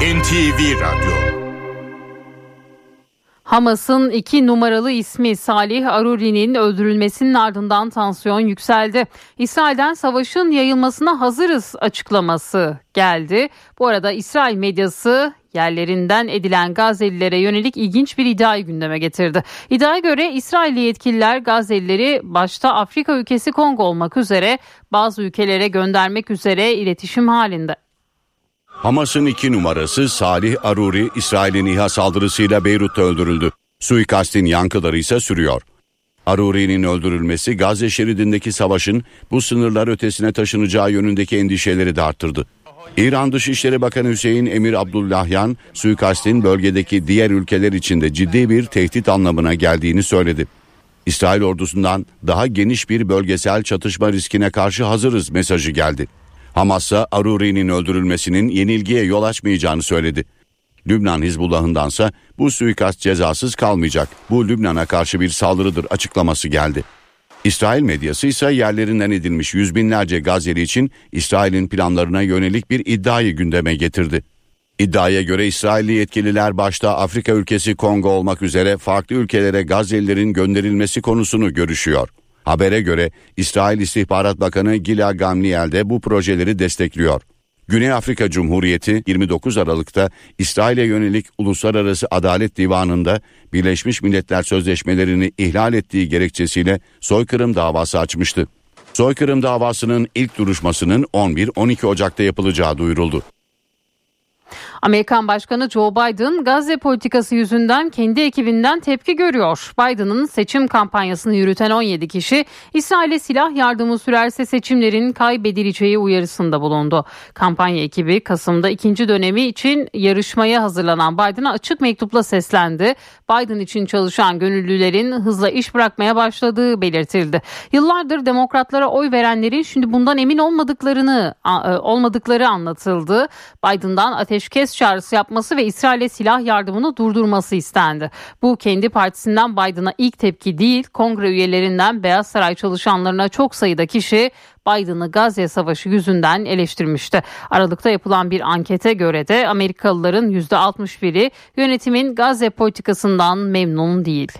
NTV Radyo Hamas'ın iki numaralı ismi Salih Aruri'nin öldürülmesinin ardından tansiyon yükseldi. İsrail'den savaşın yayılmasına hazırız açıklaması geldi. Bu arada İsrail medyası yerlerinden edilen Gazelilere yönelik ilginç bir iddiayı gündeme getirdi. İddiaya göre İsrailli yetkililer Gazelileri başta Afrika ülkesi Kongo olmak üzere bazı ülkelere göndermek üzere iletişim halinde. Hamas'ın iki numarası Salih Aruri, İsrail'in İHA saldırısıyla Beyrut'ta öldürüldü. Suikastin yankıları ise sürüyor. Aruri'nin öldürülmesi Gazze şeridindeki savaşın bu sınırlar ötesine taşınacağı yönündeki endişeleri de arttırdı. İran Dışişleri Bakanı Hüseyin Emir Abdullahyan, suikastin bölgedeki diğer ülkeler için de ciddi bir tehdit anlamına geldiğini söyledi. İsrail ordusundan daha geniş bir bölgesel çatışma riskine karşı hazırız mesajı geldi. Hamas'a Aruri'nin öldürülmesinin yenilgiye yol açmayacağını söyledi. Lübnan Hizbullah'ındansa bu suikast cezasız kalmayacak. Bu Lübnan'a karşı bir saldırıdır açıklaması geldi. İsrail medyası ise yerlerinden edilmiş yüz binlerce Gazeli için İsrail'in planlarına yönelik bir iddiayı gündeme getirdi. İddiaya göre İsrailli yetkililer başta Afrika ülkesi Kongo olmak üzere farklı ülkelere Gazelilerin gönderilmesi konusunu görüşüyor. Habere göre İsrail İstihbarat Bakanı Gila Gamliel de bu projeleri destekliyor. Güney Afrika Cumhuriyeti 29 Aralık'ta İsrail'e yönelik Uluslararası Adalet Divanı'nda Birleşmiş Milletler Sözleşmelerini ihlal ettiği gerekçesiyle soykırım davası açmıştı. Soykırım davasının ilk duruşmasının 11-12 Ocak'ta yapılacağı duyuruldu. Amerikan Başkanı Joe Biden Gazze politikası yüzünden kendi ekibinden tepki görüyor. Biden'ın seçim kampanyasını yürüten 17 kişi İsrail'e silah yardımı sürerse seçimlerin kaybedileceği uyarısında bulundu. Kampanya ekibi Kasım'da ikinci dönemi için yarışmaya hazırlanan Biden'a açık mektupla seslendi. Biden için çalışan gönüllülerin hızla iş bırakmaya başladığı belirtildi. Yıllardır demokratlara oy verenlerin şimdi bundan emin olmadıklarını e, olmadıkları anlatıldı. Biden'dan ateşkes çağrısı yapması ve İsrail'e silah yardımını durdurması istendi. Bu kendi partisinden Biden'a ilk tepki değil, kongre üyelerinden Beyaz Saray çalışanlarına çok sayıda kişi Biden'ı Gazze Savaşı yüzünden eleştirmişti. Aralıkta yapılan bir ankete göre de Amerikalıların %61'i yönetimin Gazze politikasından memnun değil.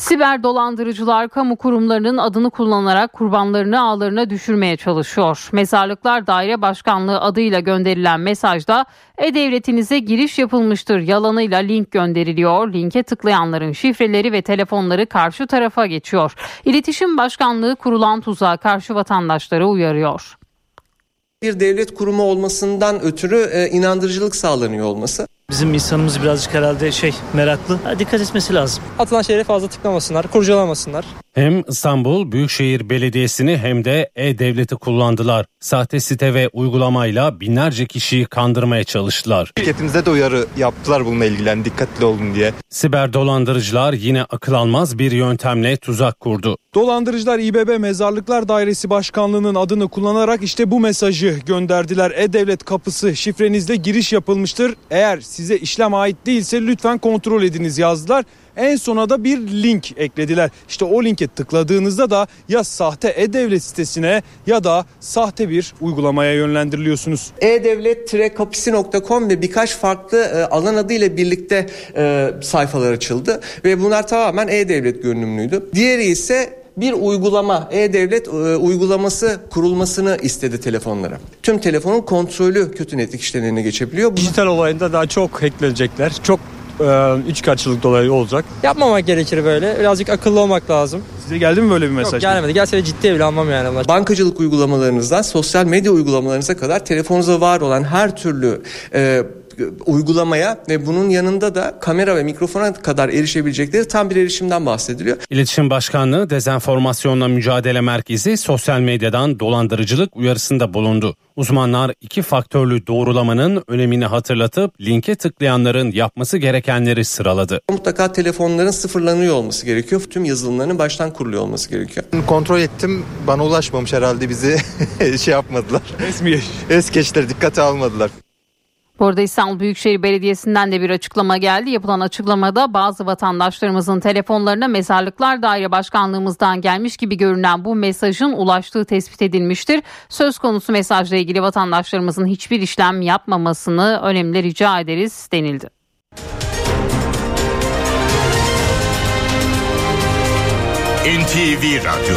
Siber dolandırıcılar kamu kurumlarının adını kullanarak kurbanlarını ağlarına düşürmeye çalışıyor. Mezarlıklar Daire Başkanlığı adıyla gönderilen mesajda e-devletinize giriş yapılmıştır yalanıyla link gönderiliyor. Linke tıklayanların şifreleri ve telefonları karşı tarafa geçiyor. İletişim Başkanlığı kurulan tuzağa karşı vatandaşları uyarıyor bir devlet kurumu olmasından ötürü e, inandırıcılık sağlanıyor olması. Bizim insanımız birazcık herhalde şey meraklı. Dikkat etmesi lazım. Atılan şeylere fazla tıklamasınlar, kurcalamasınlar. Hem İstanbul Büyükşehir Belediyesi'ni hem de E-Devlet'i kullandılar. Sahte site ve uygulamayla binlerce kişiyi kandırmaya çalıştılar. Şirketimizde de uyarı yaptılar bununla ilgili yani dikkatli olun diye. Siber dolandırıcılar yine akıl almaz bir yöntemle tuzak kurdu. Dolandırıcılar İBB Mezarlıklar Dairesi Başkanlığı'nın adını kullanarak işte bu mesajı gönderdiler. E-Devlet kapısı şifrenizle giriş yapılmıştır. Eğer size işlem ait değilse lütfen kontrol ediniz yazdılar. En sona da bir link eklediler. İşte o linke tıkladığınızda da ya sahte e-devlet sitesine ya da sahte bir uygulamaya yönlendiriliyorsunuz. e-devlet-kapısı.com ve birkaç farklı e, alan adıyla birlikte e, sayfalar açıldı ve bunlar tamamen e-devlet görünümlüydü. Diğeri ise bir uygulama, e-devlet e, uygulaması kurulmasını istedi telefonlara. Tüm telefonun kontrolü kötü netlik işlemlerine geçebiliyor. Dijital olayında daha çok hacklenecekler. Çok e, üç kaçlılık dolayı olacak. Yapmamak gerekir böyle. Birazcık akıllı olmak lazım. Size geldi mi böyle bir mesaj? Yok gelmedi. Gelse de ciddiye bile almam yani. Bunlar. Bankacılık uygulamalarınızdan sosyal medya uygulamalarınıza kadar telefonunuza var olan her türlü e, uygulamaya ve bunun yanında da kamera ve mikrofona kadar erişebilecekleri tam bir erişimden bahsediliyor. İletişim Başkanlığı Dezenformasyonla Mücadele Merkezi sosyal medyadan dolandırıcılık uyarısında bulundu. Uzmanlar iki faktörlü doğrulamanın önemini hatırlatıp linke tıklayanların yapması gerekenleri sıraladı. Mutlaka telefonların sıfırlanıyor olması gerekiyor. Tüm yazılımların baştan kuruluyor olması gerekiyor. Kontrol ettim. Bana ulaşmamış herhalde bizi [laughs] şey yapmadılar. Es mi Es geçtiler dikkate almadılar. Bu arada İstanbul Büyükşehir Belediyesi'nden de bir açıklama geldi. Yapılan açıklamada bazı vatandaşlarımızın telefonlarına mezarlıklar daire başkanlığımızdan gelmiş gibi görünen bu mesajın ulaştığı tespit edilmiştir. Söz konusu mesajla ilgili vatandaşlarımızın hiçbir işlem yapmamasını önemli rica ederiz denildi. NTV Radyo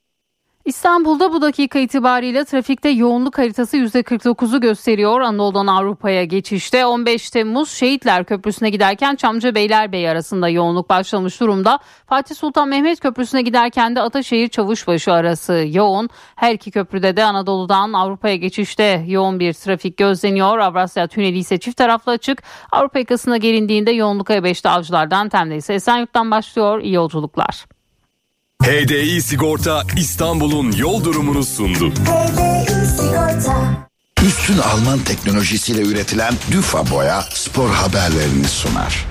İstanbul'da bu dakika itibariyle trafikte yoğunluk haritası %49'u gösteriyor. Anadolu'dan Avrupa'ya geçişte 15 Temmuz Şehitler Köprüsü'ne giderken Çamlıca Beylerbeyi arasında yoğunluk başlamış durumda. Fatih Sultan Mehmet Köprüsü'ne giderken de Ataşehir Çavuşbaşı arası yoğun. Her iki köprüde de Anadolu'dan Avrupa'ya geçişte yoğun bir trafik gözleniyor. Avrasya Tüneli ise çift taraflı açık. Avrupa yakasına gelindiğinde yoğunluk A5'te avcılardan Tem'de ise Esenyurt'tan başlıyor. İyi yolculuklar. HDI Sigorta İstanbul'un yol durumunu sundu. Üstün Alman teknolojisiyle üretilen Düfa Boya spor haberlerini sunar.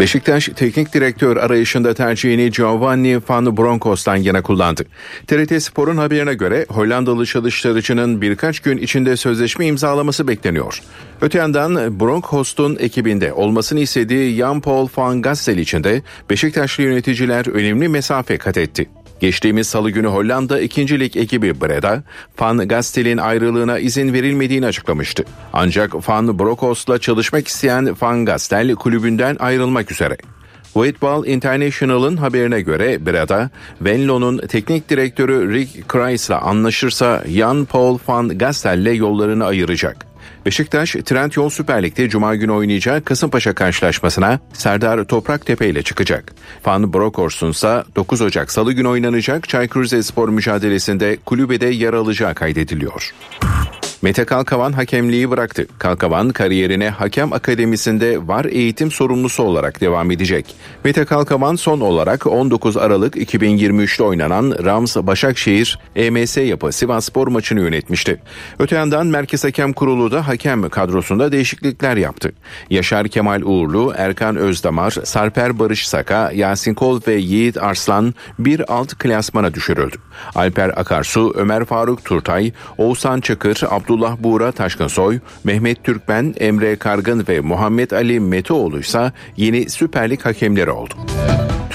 Beşiktaş teknik direktör arayışında tercihini Giovanni van Bronckhorst'tan yana kullandı. TRT Spor'un haberine göre Hollandalı çalıştırıcının birkaç gün içinde sözleşme imzalaması bekleniyor. Öte yandan Bronkhorst'un ekibinde olmasını istediği Jan-Paul van Gastel için de Beşiktaşlı yöneticiler önemli mesafe kat etti. Geçtiğimiz salı günü Hollanda 2. Lig ekibi Breda, Van Gastel'in ayrılığına izin verilmediğini açıklamıştı. Ancak Van Bronckhorst'la çalışmak isteyen Van Gastel kulübünden ayrılmak üzere. Football International'ın haberine göre Breda, Venlo'nun teknik direktörü Rick Kreis'la anlaşırsa Jan Paul van Gastel'le yollarını ayıracak. Beşiktaş, Trend Yol Süper Lig'de Cuma günü oynayacağı Kasımpaşa karşılaşmasına Serdar Topraktepe ile çıkacak. Van Bronckhorst'un ise 9 Ocak Salı günü oynanacak Çaykur Rizespor mücadelesinde kulübede yer alacağı kaydediliyor. Mete Kalkavan hakemliği bıraktı. Kalkavan kariyerine hakem akademisinde var eğitim sorumlusu olarak devam edecek. Mete Kalkavan son olarak 19 Aralık 2023'te oynanan Rams Başakşehir EMS yapı Sivasspor maçını yönetmişti. Öte yandan Merkez Hakem Kurulu da hakem kadrosunda değişiklikler yaptı. Yaşar Kemal Uğurlu, Erkan Özdamar, Sarper Barış Saka, Yasin Kol ve Yiğit Arslan bir alt klasmana düşürüldü. Alper Akarsu, Ömer Faruk Turtay, Oğuzhan Çakır, Abdullah Buğra Taşkınsoy, Mehmet Türkmen, Emre Kargın ve Muhammed Ali Meteoğlu ise yeni Süper Lig hakemleri oldu.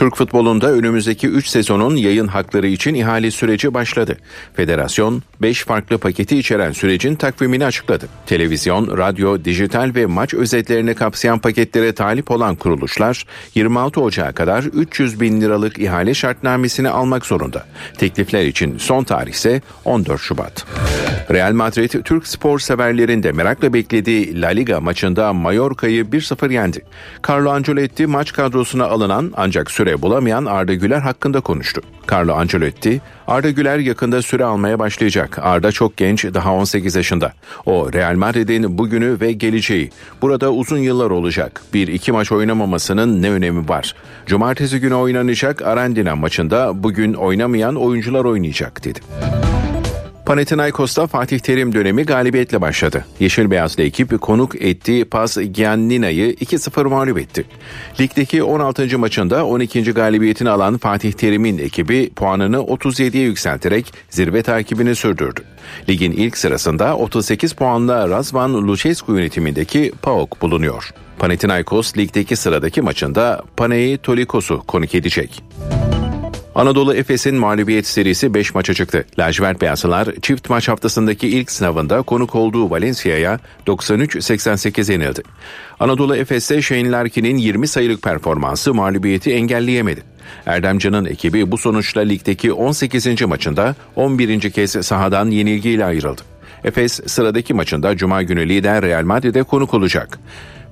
Türk futbolunda önümüzdeki 3 sezonun yayın hakları için ihale süreci başladı. Federasyon 5 farklı paketi içeren sürecin takvimini açıkladı. Televizyon, radyo, dijital ve maç özetlerini kapsayan paketlere talip olan kuruluşlar 26 Ocağı kadar 300 bin liralık ihale şartnamesini almak zorunda. Teklifler için son tarih ise 14 Şubat. Real Madrid Türk spor severlerin de merakla beklediği La Liga maçında Mallorca'yı 1-0 yendi. Carlo Ancelotti maç kadrosuna alınan ancak süre bulamayan Arda Güler hakkında konuştu. Carlo Ancelotti, Arda Güler yakında süre almaya başlayacak. Arda çok genç, daha 18 yaşında. O Real Madrid'in bugünü ve geleceği. Burada uzun yıllar olacak. Bir iki maç oynamamasının ne önemi var? Cumartesi günü oynanacak Arandina maçında bugün oynamayan oyuncular oynayacak dedi. Panathinaikos'ta Fatih Terim dönemi galibiyetle başladı. Yeşil Beyazlı ekip konuk ettiği Paz Giannina'yı 2-0 mağlup etti. Ligdeki 16. maçında 12. galibiyetini alan Fatih Terim'in ekibi puanını 37'ye yükselterek zirve takibini sürdürdü. Ligin ilk sırasında 38 puanla Razvan Lucescu yönetimindeki PAOK bulunuyor. Panathinaikos ligdeki sıradaki maçında Panei Tolikos'u konuk edecek. Anadolu Efes'in mağlubiyet serisi 5 maça çıktı. Lacivert Beyazlılar çift maç haftasındaki ilk sınavında konuk olduğu Valencia'ya 93-88 yenildi. Anadolu Efes'te Shane Larkin'in 20 sayılık performansı mağlubiyeti engelleyemedi. Erdemcan'ın ekibi bu sonuçla ligdeki 18. maçında 11. kez sahadan yenilgiyle ayrıldı. Efes sıradaki maçında Cuma günü lider Real Madrid'e konuk olacak.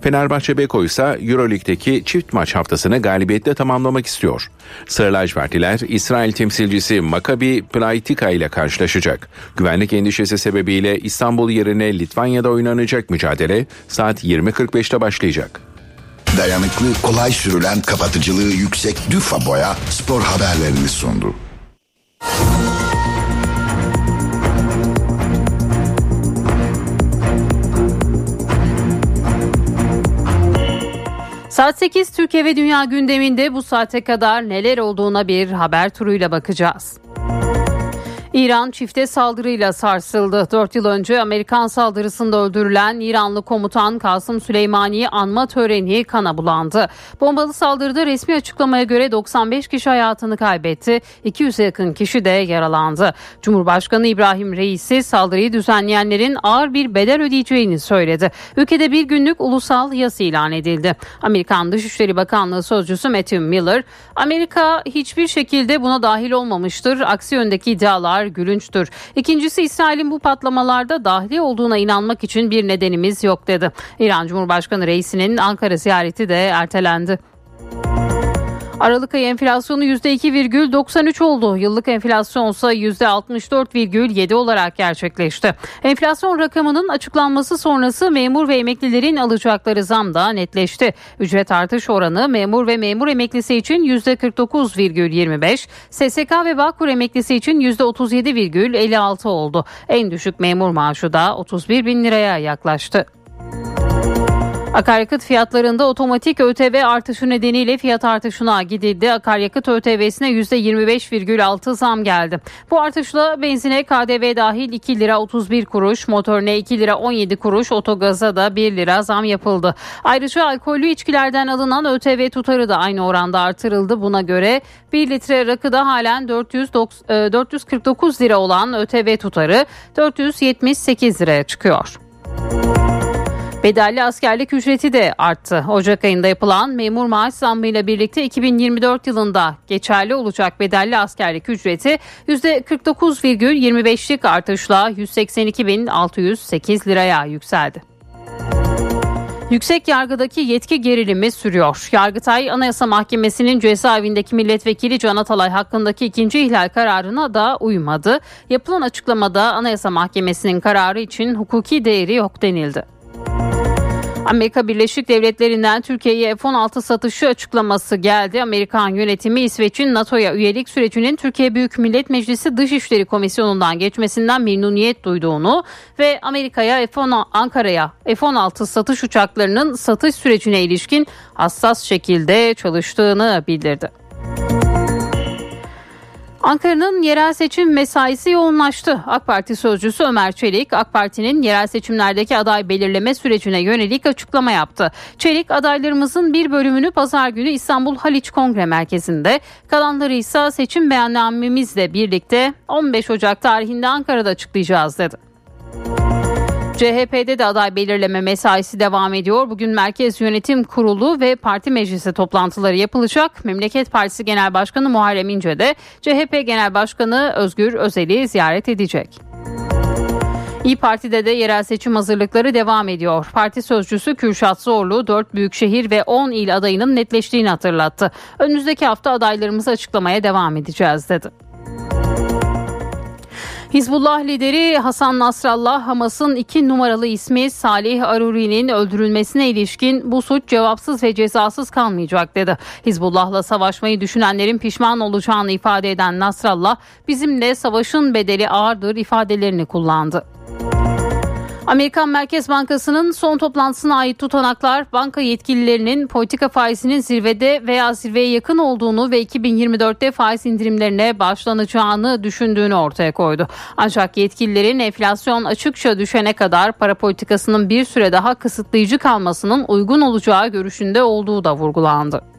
Fenerbahçe Beko ise Euroleague'deki çift maç haftasını galibiyetle tamamlamak istiyor. Sarı lacivertliler İsrail temsilcisi Maccabi Plaitika ile karşılaşacak. Güvenlik endişesi sebebiyle İstanbul yerine Litvanya'da oynanacak mücadele saat 20.45'te başlayacak. Dayanıklı, kolay sürülen, kapatıcılığı yüksek Düfa Boya spor haberlerini sundu. Saat 8 Türkiye ve Dünya gündeminde bu saate kadar neler olduğuna bir haber turuyla bakacağız. İran çifte saldırıyla sarsıldı. 4 yıl önce Amerikan saldırısında öldürülen İranlı komutan Kasım Süleymani'yi anma töreni kana bulandı. Bombalı saldırıda resmi açıklamaya göre 95 kişi hayatını kaybetti. 200'e yakın kişi de yaralandı. Cumhurbaşkanı İbrahim Reisi saldırıyı düzenleyenlerin ağır bir bedel ödeyeceğini söyledi. Ülkede bir günlük ulusal yas ilan edildi. Amerikan Dışişleri Bakanlığı Sözcüsü Matthew Miller, Amerika hiçbir şekilde buna dahil olmamıştır. Aksi yöndeki iddialar gülünçtür. İkincisi İsrail'in bu patlamalarda dahili olduğuna inanmak için bir nedenimiz yok dedi. İran Cumhurbaşkanı Reisi'nin Ankara ziyareti de ertelendi. Aralık ayı enflasyonu %2,93 oldu. Yıllık enflasyon ise %64,7 olarak gerçekleşti. Enflasyon rakamının açıklanması sonrası memur ve emeklilerin alacakları zam da netleşti. Ücret artış oranı memur ve memur emeklisi için %49,25, SSK ve Bağkur emeklisi için %37,56 oldu. En düşük memur maaşı da 31 bin liraya yaklaştı. Akaryakıt fiyatlarında otomatik ÖTV artışı nedeniyle fiyat artışına gidildi. Akaryakıt ÖTV'sine %25,6 zam geldi. Bu artışla benzine KDV dahil 2 lira 31 kuruş, motorine 2 lira 17 kuruş, otogaza da 1 lira zam yapıldı. Ayrıca alkollü içkilerden alınan ÖTV tutarı da aynı oranda artırıldı. Buna göre 1 litre rakıda halen 400, 449 lira olan ÖTV tutarı 478 liraya çıkıyor. Bedelli askerlik ücreti de arttı. Ocak ayında yapılan memur maaş zammıyla birlikte 2024 yılında geçerli olacak bedelli askerlik ücreti %49,25'lik artışla 182.608 liraya yükseldi. Yüksek yargıdaki yetki gerilimi sürüyor. Yargıtay Anayasa Mahkemesi'nin cezaevindeki milletvekili Can Atalay hakkındaki ikinci ihlal kararına da uymadı. Yapılan açıklamada Anayasa Mahkemesi'nin kararı için hukuki değeri yok denildi. Amerika Birleşik Devletleri'nden Türkiye'ye F-16 satışı açıklaması geldi. Amerikan yönetimi İsveç'in NATO'ya üyelik sürecinin Türkiye Büyük Millet Meclisi Dışişleri Komisyonu'ndan geçmesinden memnuniyet duyduğunu ve Amerika'ya F-16 Ankara'ya F-16 satış uçaklarının satış sürecine ilişkin hassas şekilde çalıştığını bildirdi. Ankara'nın yerel seçim mesaisi yoğunlaştı. AK Parti sözcüsü Ömer Çelik, AK Parti'nin yerel seçimlerdeki aday belirleme sürecine yönelik açıklama yaptı. Çelik, adaylarımızın bir bölümünü pazar günü İstanbul Haliç Kongre Merkezi'nde, kalanları ise seçim beyannamemizle birlikte 15 Ocak tarihinde Ankara'da açıklayacağız dedi. CHP'de de aday belirleme mesaisi devam ediyor. Bugün Merkez Yönetim Kurulu ve Parti Meclisi toplantıları yapılacak. Memleket Partisi Genel Başkanı Muharrem İnce de CHP Genel Başkanı Özgür Özel'i ziyaret edecek. İyi Parti'de de yerel seçim hazırlıkları devam ediyor. Parti sözcüsü Kürşat Zorlu 4 büyükşehir ve 10 il adayının netleştiğini hatırlattı. Önümüzdeki hafta adaylarımızı açıklamaya devam edeceğiz dedi. Hizbullah lideri Hasan Nasrallah Hamas'ın iki numaralı ismi Salih Aruri'nin öldürülmesine ilişkin bu suç cevapsız ve cezasız kalmayacak dedi. Hizbullah'la savaşmayı düşünenlerin pişman olacağını ifade eden Nasrallah bizimle savaşın bedeli ağırdır ifadelerini kullandı. Amerikan Merkez Bankası'nın son toplantısına ait tutanaklar banka yetkililerinin politika faizinin zirvede veya zirveye yakın olduğunu ve 2024'te faiz indirimlerine başlanacağını düşündüğünü ortaya koydu. Ancak yetkililerin enflasyon açıkça düşene kadar para politikasının bir süre daha kısıtlayıcı kalmasının uygun olacağı görüşünde olduğu da vurgulandı.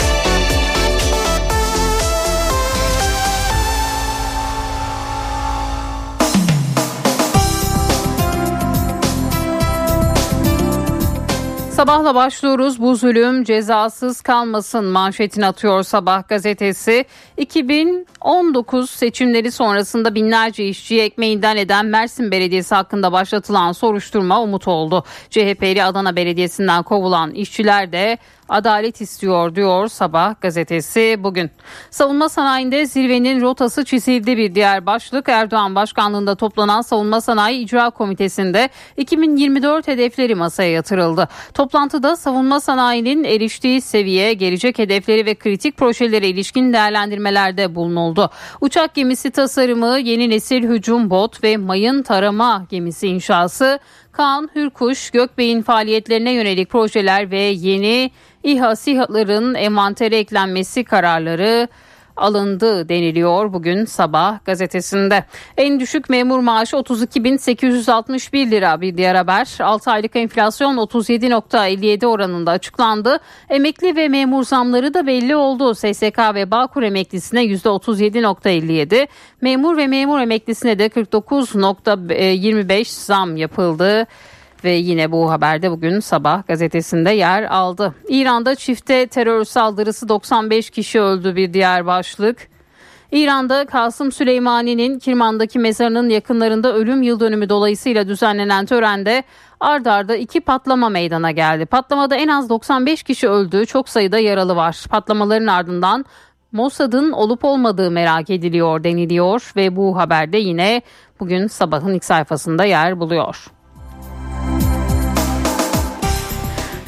Sabahla başlıyoruz. Bu zulüm cezasız kalmasın manşetini atıyor Sabah gazetesi. 2019 seçimleri sonrasında binlerce işçiyi ekmeğinden eden Mersin Belediyesi hakkında başlatılan soruşturma umut oldu. CHP'li Adana Belediyesi'nden kovulan işçiler de adalet istiyor diyor Sabah gazetesi bugün. Savunma sanayinde zirvenin rotası çizildi bir diğer başlık. Erdoğan başkanlığında toplanan Savunma Sanayi İcra Komitesi'nde 2024 hedefleri masaya yatırıldı. Toplantıda savunma sanayinin eriştiği seviye, gelecek hedefleri ve kritik projelere ilişkin değerlendirmelerde bulunuldu. Uçak gemisi tasarımı, yeni nesil hücum bot ve mayın tarama gemisi inşası, Kaan Hürkuş, Gökbey'in faaliyetlerine yönelik projeler ve yeni İHA SİHA'ların envantere eklenmesi kararları alındı deniliyor bugün sabah gazetesinde. En düşük memur maaşı 32.861 lira bir diğer haber. 6 aylık enflasyon 37.57 oranında açıklandı. Emekli ve memur zamları da belli oldu. SSK ve Bağkur emeklisine %37.57, memur ve memur emeklisine de 49.25 zam yapıldı ve yine bu haberde bugün sabah gazetesinde yer aldı. İran'da çifte terör saldırısı 95 kişi öldü bir diğer başlık. İran'da Kasım Süleymani'nin Kirman'daki mezarının yakınlarında ölüm yıl dönümü dolayısıyla düzenlenen törende ard arda iki patlama meydana geldi. Patlamada en az 95 kişi öldü, çok sayıda yaralı var. Patlamaların ardından Mossad'ın olup olmadığı merak ediliyor deniliyor ve bu haberde yine bugün sabahın ilk sayfasında yer buluyor.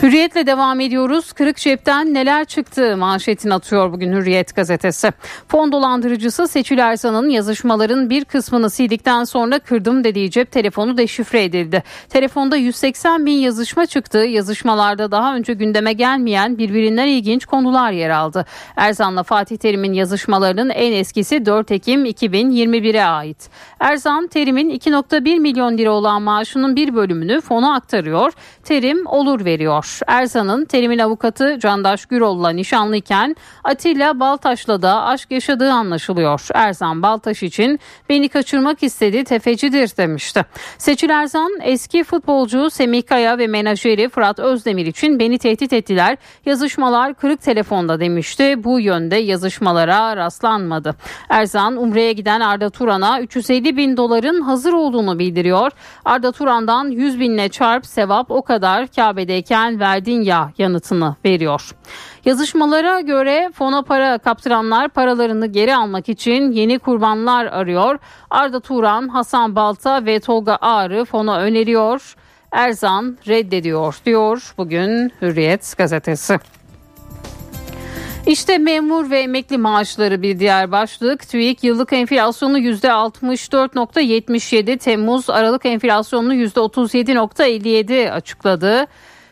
Hürriyetle devam ediyoruz. Kırık cepten neler çıktı manşetini atıyor bugün Hürriyet gazetesi. Fon dolandırıcısı Seçil Erzan'ın yazışmaların bir kısmını sildikten sonra kırdım dediği cep telefonu deşifre edildi. Telefonda 180 bin yazışma çıktı. Yazışmalarda daha önce gündeme gelmeyen birbirinden ilginç konular yer aldı. Erzan'la Fatih Terim'in yazışmalarının en eskisi 4 Ekim 2021'e ait. Erzan Terim'in 2.1 milyon lira olan maaşının bir bölümünü fona aktarıyor. Terim olur veriyor. Erzan'ın Terim'in avukatı Candaş Gürol'la nişanlıyken Atilla Baltaş'la da aşk yaşadığı anlaşılıyor. Erzan Baltaş için beni kaçırmak istedi tefecidir demişti. Seçil Erzan eski futbolcu Semih Kaya ve menajeri Fırat Özdemir için beni tehdit ettiler. Yazışmalar kırık telefonda demişti. Bu yönde yazışmalara rastlanmadı. Erzan Umre'ye giden Arda Turan'a 350 bin doların hazır olduğunu bildiriyor. Arda Turan'dan 100 binle çarp sevap o kadar Kabe'deyken verdin ya yanıtını veriyor. Yazışmalara göre fona para kaptıranlar paralarını geri almak için yeni kurbanlar arıyor. Arda Turan, Hasan Balta ve Tolga Ağrı fona öneriyor. Erzan reddediyor diyor bugün Hürriyet gazetesi. İşte memur ve emekli maaşları bir diğer başlık. TÜİK yıllık enflasyonu %64.77, Temmuz Aralık enflasyonunu %37.57 açıkladı.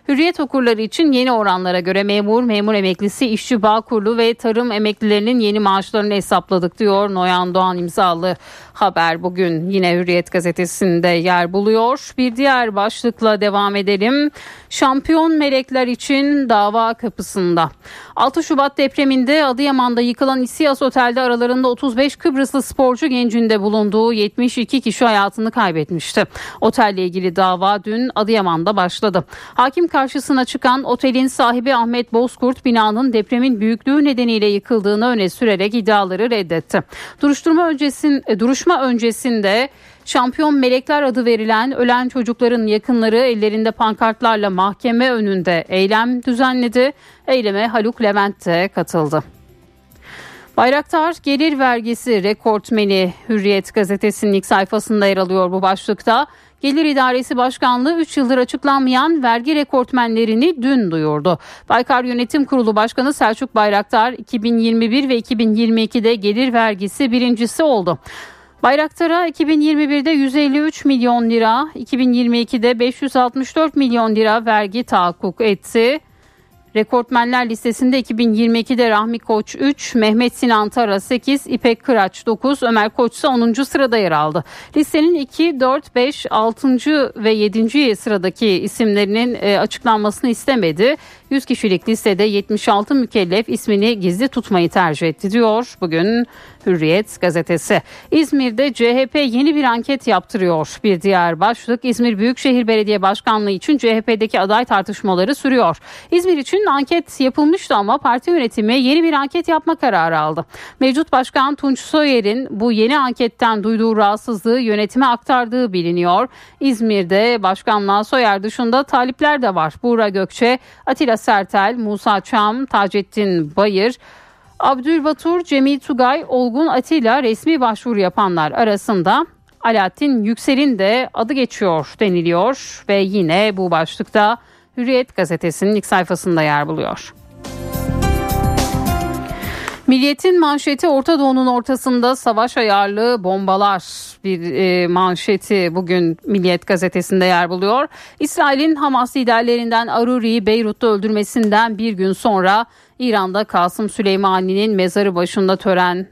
Hürriyet okurları için yeni oranlara göre memur, memur emeklisi, işçi bağ kurulu ve tarım emeklilerinin yeni maaşlarını hesapladık diyor Noyan Doğan imzalı haber bugün yine Hürriyet gazetesinde yer buluyor. Bir diğer başlıkla devam edelim. Şampiyon melekler için dava kapısında. 6 Şubat depreminde Adıyaman'da yıkılan İsiyas Otel'de aralarında 35 Kıbrıslı sporcu gencinde bulunduğu 72 kişi hayatını kaybetmişti. Otelle ilgili dava dün Adıyaman'da başladı. Hakim karşısına çıkan otelin sahibi Ahmet Bozkurt binanın depremin büyüklüğü nedeniyle yıkıldığını öne sürerek iddiaları reddetti. Duruşturma öncesin, e, duruşma öncesinde Şampiyon Melekler adı verilen ölen çocukların yakınları ellerinde pankartlarla mahkeme önünde eylem düzenledi. Eyleme Haluk Levent de katıldı. Bayraktar gelir vergisi rekortmeni Hürriyet gazetesinin ilk sayfasında yer alıyor bu başlıkta. Gelir İdaresi Başkanlığı 3 yıldır açıklanmayan vergi rekortmenlerini dün duyurdu. Baykar Yönetim Kurulu Başkanı Selçuk Bayraktar 2021 ve 2022'de gelir vergisi birincisi oldu. Bayraktar'a 2021'de 153 milyon lira, 2022'de 564 milyon lira vergi tahakkuk etti. Rekortmenler listesinde 2022'de Rahmi Koç 3, Mehmet Sinan Tara 8, İpek Kıraç 9, Ömer Koç ise 10. sırada yer aldı. Listenin 2, 4, 5, 6. ve 7. sıradaki isimlerinin e, açıklanmasını istemedi. 100 kişilik listede 76 mükellef ismini gizli tutmayı tercih etti diyor bugün Hürriyet gazetesi. İzmir'de CHP yeni bir anket yaptırıyor. Bir diğer başlık İzmir Büyükşehir Belediye Başkanlığı için CHP'deki aday tartışmaları sürüyor. İzmir için anket yapılmıştı ama parti yönetimi yeni bir anket yapma kararı aldı. Mevcut Başkan Tunç Soyer'in bu yeni anketten duyduğu rahatsızlığı yönetime aktardığı biliniyor. İzmir'de başkanlığa Soyer dışında talipler de var. Buğra Gökçe, Atilla Sertel, Musa Çam, Taceddin Bayır, Abdülbatur, Cemil Tugay, Olgun Atilla resmi başvuru yapanlar arasında Alaaddin Yüksel'in de adı geçiyor deniliyor ve yine bu başlıkta Hürriyet gazetesinin ilk sayfasında yer buluyor. Milliyetin manşeti Orta Doğu'nun ortasında savaş ayarlı bombalar bir e, manşeti bugün Milliyet gazetesinde yer buluyor. İsrail'in Hamas liderlerinden Aruri'yi Beyrut'ta öldürmesinden bir gün sonra İran'da Kasım Süleymani'nin mezarı başında tören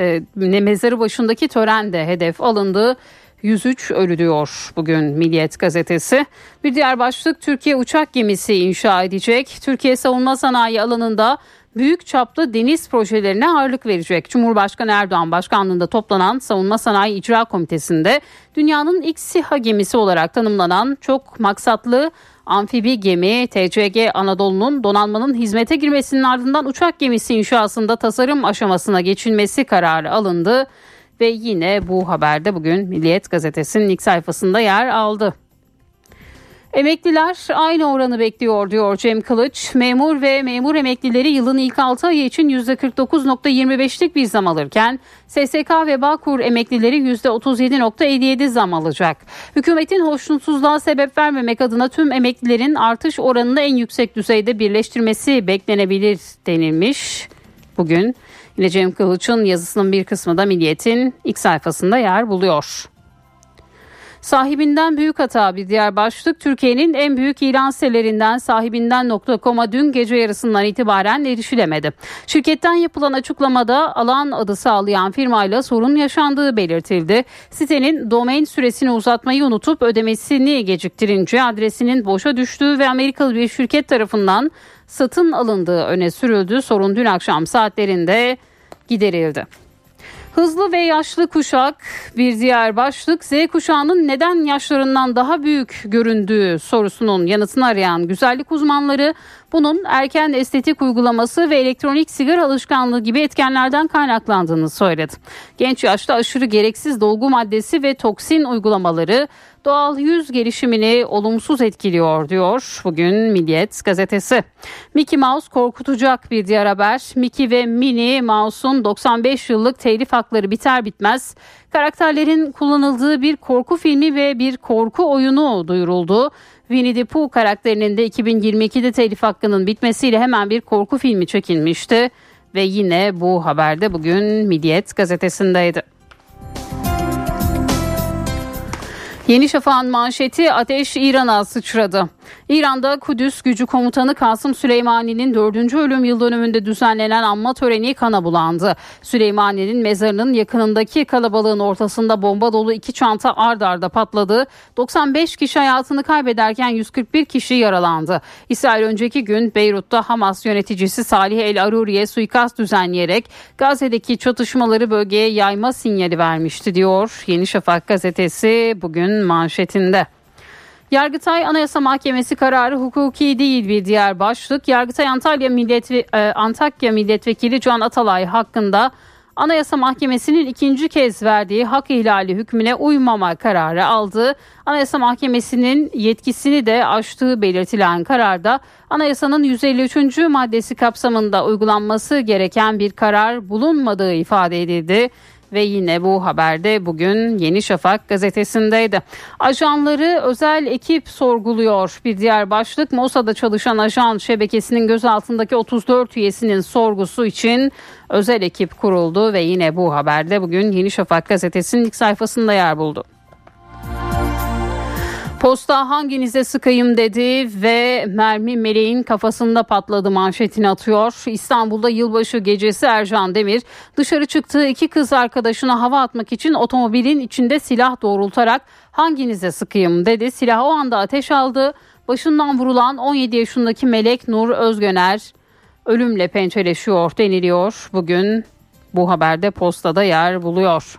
e, mezarı başındaki tören de hedef alındı. 103 ölü diyor bugün Milliyet gazetesi. Bir diğer başlık Türkiye uçak gemisi inşa edecek. Türkiye savunma sanayi alanında büyük çaplı deniz projelerine ağırlık verecek. Cumhurbaşkanı Erdoğan başkanlığında toplanan Savunma Sanayi İcra Komitesi'nde dünyanın ilk SİHA gemisi olarak tanımlanan çok maksatlı amfibi gemi TCG Anadolu'nun donanmanın hizmete girmesinin ardından uçak gemisi inşasında tasarım aşamasına geçilmesi kararı alındı ve yine bu haberde bugün Milliyet Gazetesi'nin ilk sayfasında yer aldı. Emekliler aynı oranı bekliyor diyor Cem Kılıç. Memur ve memur emeklileri yılın ilk 6 ayı için %49.25'lik bir zam alırken SSK ve Bağkur emeklileri %37.57 zam alacak. Hükümetin hoşnutsuzluğa sebep vermemek adına tüm emeklilerin artış oranını en yüksek düzeyde birleştirmesi beklenebilir denilmiş. Bugün yine Cem Kılıç'ın yazısının bir kısmı da Milliyet'in ilk sayfasında yer buluyor. Sahibinden büyük hata bir diğer başlık. Türkiye'nin en büyük ilan sitelerinden sahibinden.com'a dün gece yarısından itibaren erişilemedi. Şirketten yapılan açıklamada alan adı sağlayan firmayla sorun yaşandığı belirtildi. Sitenin domain süresini uzatmayı unutup ödemesini geciktirince adresinin boşa düştüğü ve Amerikalı bir şirket tarafından satın alındığı öne sürüldü. Sorun dün akşam saatlerinde giderildi. Hızlı ve yaşlı kuşak bir diğer başlık Z kuşağının neden yaşlarından daha büyük göründüğü sorusunun yanıtını arayan güzellik uzmanları bunun erken estetik uygulaması ve elektronik sigara alışkanlığı gibi etkenlerden kaynaklandığını söyledi. Genç yaşta aşırı gereksiz dolgu maddesi ve toksin uygulamaları doğal yüz gelişimini olumsuz etkiliyor diyor bugün Milliyet gazetesi. Mickey Mouse korkutacak bir diğer haber. Mickey ve Minnie Mouse'un 95 yıllık telif hakları biter bitmez karakterlerin kullanıldığı bir korku filmi ve bir korku oyunu duyuruldu. Winnie the Pooh karakterinin de 2022'de telif hakkının bitmesiyle hemen bir korku filmi çekilmişti ve yine bu haberde bugün Milliyet gazetesindeydi. Yeni Şafak'ın manşeti ateş İran'a sıçradı. İran'da Kudüs Gücü Komutanı Kasım Süleymani'nin 4. ölüm yıl dönümünde düzenlenen anma töreni kana bulandı. Süleymani'nin mezarının yakınındaki kalabalığın ortasında bomba dolu iki çanta ard arda patladı. 95 kişi hayatını kaybederken 141 kişi yaralandı. İsrail önceki gün Beyrut'ta Hamas yöneticisi Salih El Aruri'ye suikast düzenleyerek Gazze'deki çatışmaları bölgeye yayma sinyali vermişti diyor. Yeni Şafak gazetesi bugün manşetinde. Yargıtay Anayasa Mahkemesi kararı hukuki değil bir diğer başlık. Yargıtay Antalya Milletve Antakya Milletvekili Can Atalay hakkında Anayasa Mahkemesi'nin ikinci kez verdiği hak ihlali hükmüne uymama kararı aldı. Anayasa Mahkemesi'nin yetkisini de aştığı belirtilen kararda anayasanın 153. maddesi kapsamında uygulanması gereken bir karar bulunmadığı ifade edildi ve yine bu haberde bugün Yeni Şafak gazetesindeydi. Ajanları özel ekip sorguluyor. Bir diğer başlık Mossad'da çalışan ajan şebekesinin gözaltındaki 34 üyesinin sorgusu için özel ekip kuruldu ve yine bu haberde bugün Yeni Şafak gazetesinin ilk sayfasında yer buldu. Posta hanginize sıkayım dedi ve mermi meleğin kafasında patladı manşetini atıyor. İstanbul'da yılbaşı gecesi Ercan Demir dışarı çıktığı iki kız arkadaşına hava atmak için otomobilin içinde silah doğrultarak hanginize sıkayım dedi. Silah o anda ateş aldı. Başından vurulan 17 yaşındaki Melek Nur Özgöner ölümle pençeleşiyor deniliyor. Bugün bu haberde postada yer buluyor.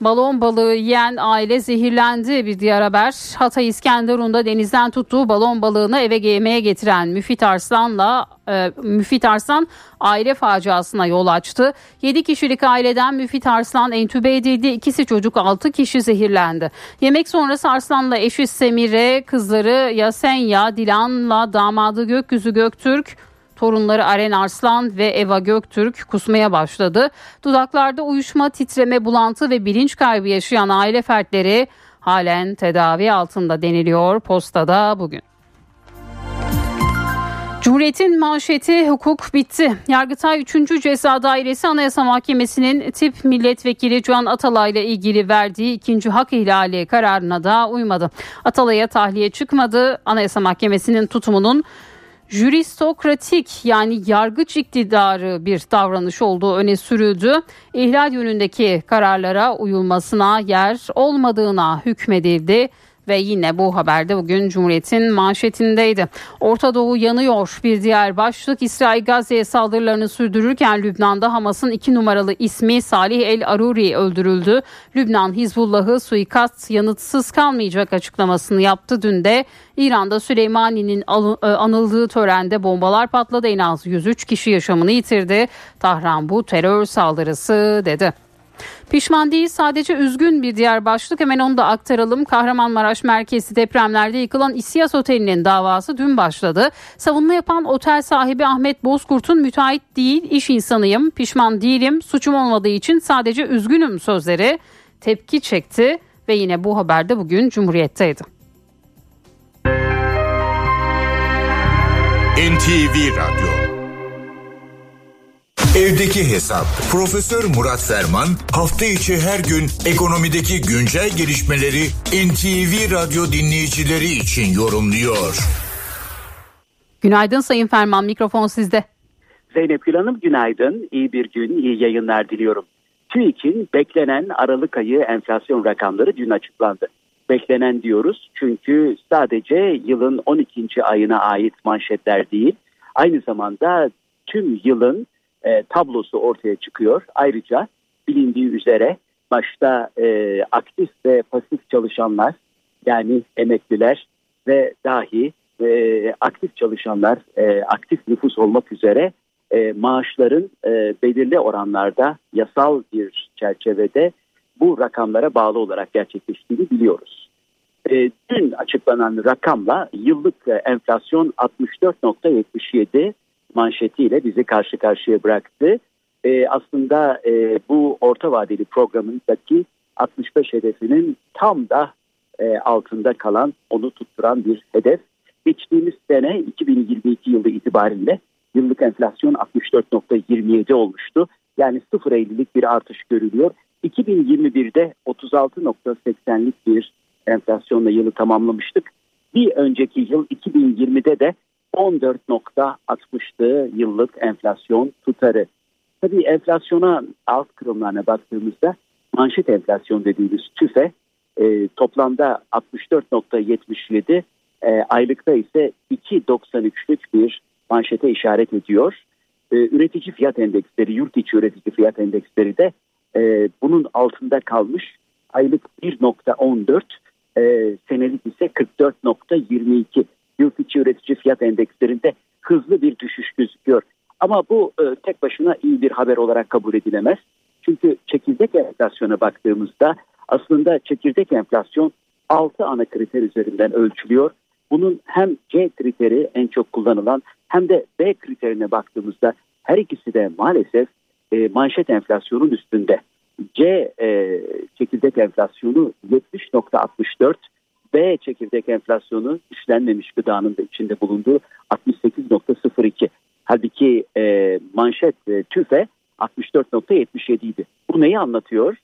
Balon balığı yiyen aile zehirlendi bir diğer haber. Hatay İskenderun'da denizden tuttuğu balon balığını eve yemeğe getiren Müfit Arslan'la e, Müfit Arslan aile faciasına yol açtı. 7 kişilik aileden Müfit Arslan entübe edildi. İkisi çocuk 6 kişi zehirlendi. Yemek sonrası Arslan'la eşi Semire, kızları Yasenya, Dilan'la damadı Gökyüzü Göktürk Torunları Aren Arslan ve Eva Göktürk kusmaya başladı. Dudaklarda uyuşma, titreme, bulantı ve bilinç kaybı yaşayan aile fertleri halen tedavi altında deniliyor postada bugün. Cumhuriyet'in manşeti hukuk bitti. Yargıtay 3. Ceza Dairesi Anayasa Mahkemesi'nin tip milletvekili Can Atalay ile ilgili verdiği ikinci hak ihlali kararına da uymadı. Atalay'a tahliye çıkmadı. Anayasa Mahkemesi'nin tutumunun jüristokratik yani yargıç iktidarı bir davranış olduğu öne sürüldü. İhlal yönündeki kararlara uyulmasına yer olmadığına hükmedildi ve yine bu haberde bugün Cumhuriyet'in manşetindeydi. Orta Doğu yanıyor bir diğer başlık İsrail Gazze'ye saldırılarını sürdürürken Lübnan'da Hamas'ın iki numaralı ismi Salih El Aruri öldürüldü. Lübnan Hizbullah'ı suikast yanıtsız kalmayacak açıklamasını yaptı. Dün de İran'da Süleymani'nin e, anıldığı törende bombalar patladı. En az 103 kişi yaşamını yitirdi. Tahran bu terör saldırısı dedi. Pişman değil sadece üzgün bir diğer başlık hemen onu da aktaralım. Kahramanmaraş merkezi depremlerde yıkılan İSİAS Oteli'nin davası dün başladı. Savunma yapan otel sahibi Ahmet Bozkurt'un müteahhit değil iş insanıyım, pişman değilim, suçum olmadığı için sadece üzgünüm sözleri tepki çekti ve yine bu haberde bugün Cumhuriyet'teydi. NTV Radyo Evdeki Hesap. Profesör Murat Ferman hafta içi her gün ekonomideki güncel gelişmeleri NTV Radyo dinleyicileri için yorumluyor. Günaydın Sayın Ferman mikrofon sizde. Zeynep Gül Hanım günaydın. İyi bir gün, iyi yayınlar diliyorum. TÜİK'in beklenen Aralık ayı enflasyon rakamları dün açıklandı. Beklenen diyoruz çünkü sadece yılın 12. ayına ait manşetler değil, aynı zamanda tüm yılın e, tablosu ortaya çıkıyor. Ayrıca bilindiği üzere başta e, aktif ve pasif çalışanlar yani emekliler ve dahi e, aktif çalışanlar, e, aktif nüfus olmak üzere e, maaşların e, belirli oranlarda yasal bir çerçevede bu rakamlara bağlı olarak gerçekleştiğini biliyoruz. E, dün açıklanan rakamla yıllık e, enflasyon 64.77 manşetiyle bizi karşı karşıya bıraktı. E, aslında e, bu orta vadeli programındaki 65 hedefinin tam da e, altında kalan, onu tutturan bir hedef. Geçtiğimiz sene 2022 yılı itibariyle yıllık enflasyon 64.27 olmuştu. Yani 0.50'lik bir artış görülüyor. 2021'de 36.80'lik bir enflasyonla yılı tamamlamıştık. Bir önceki yıl 2020'de de 14.60'tı yıllık enflasyon tutarı. Tabii enflasyona alt kırımlarına baktığımızda manşet enflasyon dediğimiz tüfe e, toplamda 64.77 e, aylıkta ise 2.93'lük bir manşete işaret ediyor. E, üretici fiyat endeksleri, yurt içi üretici fiyat endeksleri de e, bunun altında kalmış. Aylık 1.14, e, senelik ise 44.22 yurt içi üretici fiyat endekslerinde hızlı bir düşüş gözüküyor. Ama bu e, tek başına iyi bir haber olarak kabul edilemez. Çünkü çekirdek enflasyona baktığımızda aslında çekirdek enflasyon 6 ana kriter üzerinden ölçülüyor. Bunun hem C kriteri en çok kullanılan hem de B kriterine baktığımızda her ikisi de maalesef e, manşet enflasyonun üstünde. C e, çekirdek enflasyonu 70.64, B çekirdek enflasyonu işlenmemiş gıdanın da içinde bulunduğu 68.02. Halbuki e, manşet e, TÜFE 64.77 idi. Bu neyi anlatıyor?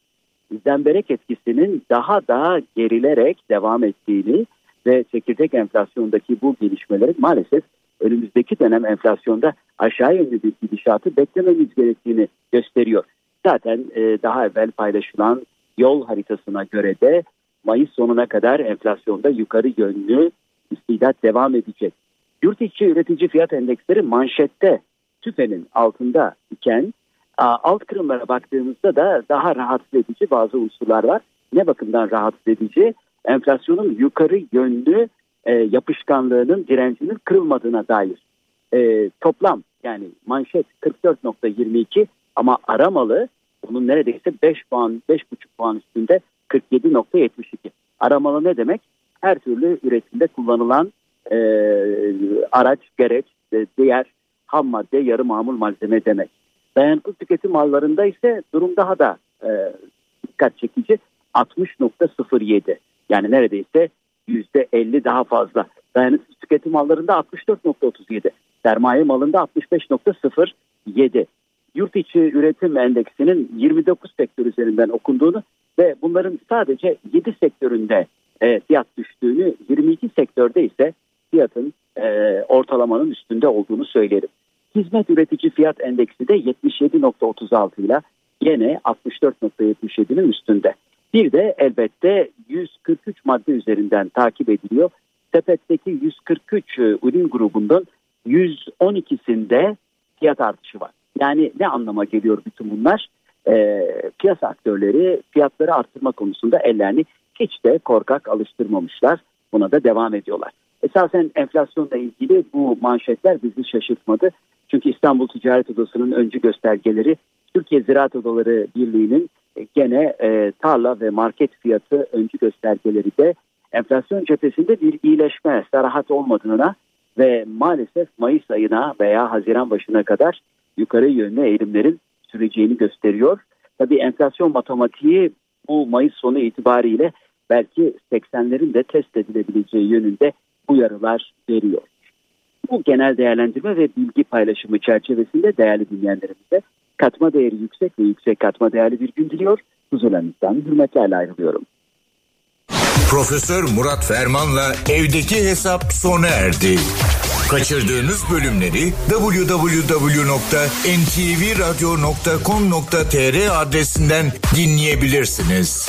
Zemberek etkisinin daha daha gerilerek devam ettiğini ve çekirdek enflasyondaki bu gelişmelerin maalesef önümüzdeki dönem enflasyonda aşağı yönlü bir gidişatı beklememiz gerektiğini gösteriyor. Zaten e, daha evvel paylaşılan yol haritasına göre de Mayıs sonuna kadar enflasyonda yukarı yönlü istidat devam edecek. Yurt içi üretici fiyat endeksleri manşette tüfenin altında iken alt kırımlara baktığımızda da daha rahatsız edici bazı unsurlar var. Ne bakımdan rahatsız edici? Enflasyonun yukarı yönlü e, yapışkanlığının direncinin kırılmadığına dair. E, toplam yani manşet 44.22 ama aramalı bunun neredeyse 5 puan 5,5 puan üstünde 47.72. Aramalı ne demek? Her türlü üretimde kullanılan e, araç, gereç, e, diğer ham madde, yarı mamul malzeme demek. Dayanıklı tüketim mallarında ise durum daha da e, dikkat çekici 60.07 yani neredeyse %50 daha fazla. Dayanıklı tüketim mallarında 64.37 sermaye malında 65.07 yurt içi üretim endeksinin 29 sektör üzerinden okunduğunu ve bunların sadece 7 sektöründe e, fiyat düştüğünü 22 sektörde ise fiyatın e, ortalamanın üstünde olduğunu söylerim. Hizmet üretici fiyat endeksi de 77.36 ile yine 64.77'nin üstünde. Bir de elbette 143 madde üzerinden takip ediliyor. Sepetteki 143 e, ürün grubundan 112'sinde fiyat artışı var. Yani ne anlama geliyor bütün bunlar? E, piyasa aktörleri fiyatları arttırma konusunda ellerini hiç de korkak alıştırmamışlar. Buna da devam ediyorlar. Esasen enflasyonla ilgili bu manşetler bizi şaşırtmadı. Çünkü İstanbul Ticaret Odası'nın öncü göstergeleri Türkiye Ziraat Odaları Birliği'nin gene e, tarla ve market fiyatı öncü göstergeleri de enflasyon cephesinde bir iyileşme, sarahat olmadığına ve maalesef Mayıs ayına veya Haziran başına kadar yukarı yönlü eğilimlerin süreceğini gösteriyor. Tabii enflasyon matematiği bu Mayıs sonu itibariyle belki 80'lerin de test edilebileceği yönünde uyarılar veriyor. Bu genel değerlendirme ve bilgi paylaşımı çerçevesinde değerli dinleyenlerimize katma değeri yüksek ve yüksek katma değerli bir gün diliyor. Huzuranızdan hürmetlerle ayrılıyorum. Profesör Murat Ferman'la evdeki hesap sona erdi. Kaçırdığınız bölümleri www.ntvradio.com.tr adresinden dinleyebilirsiniz.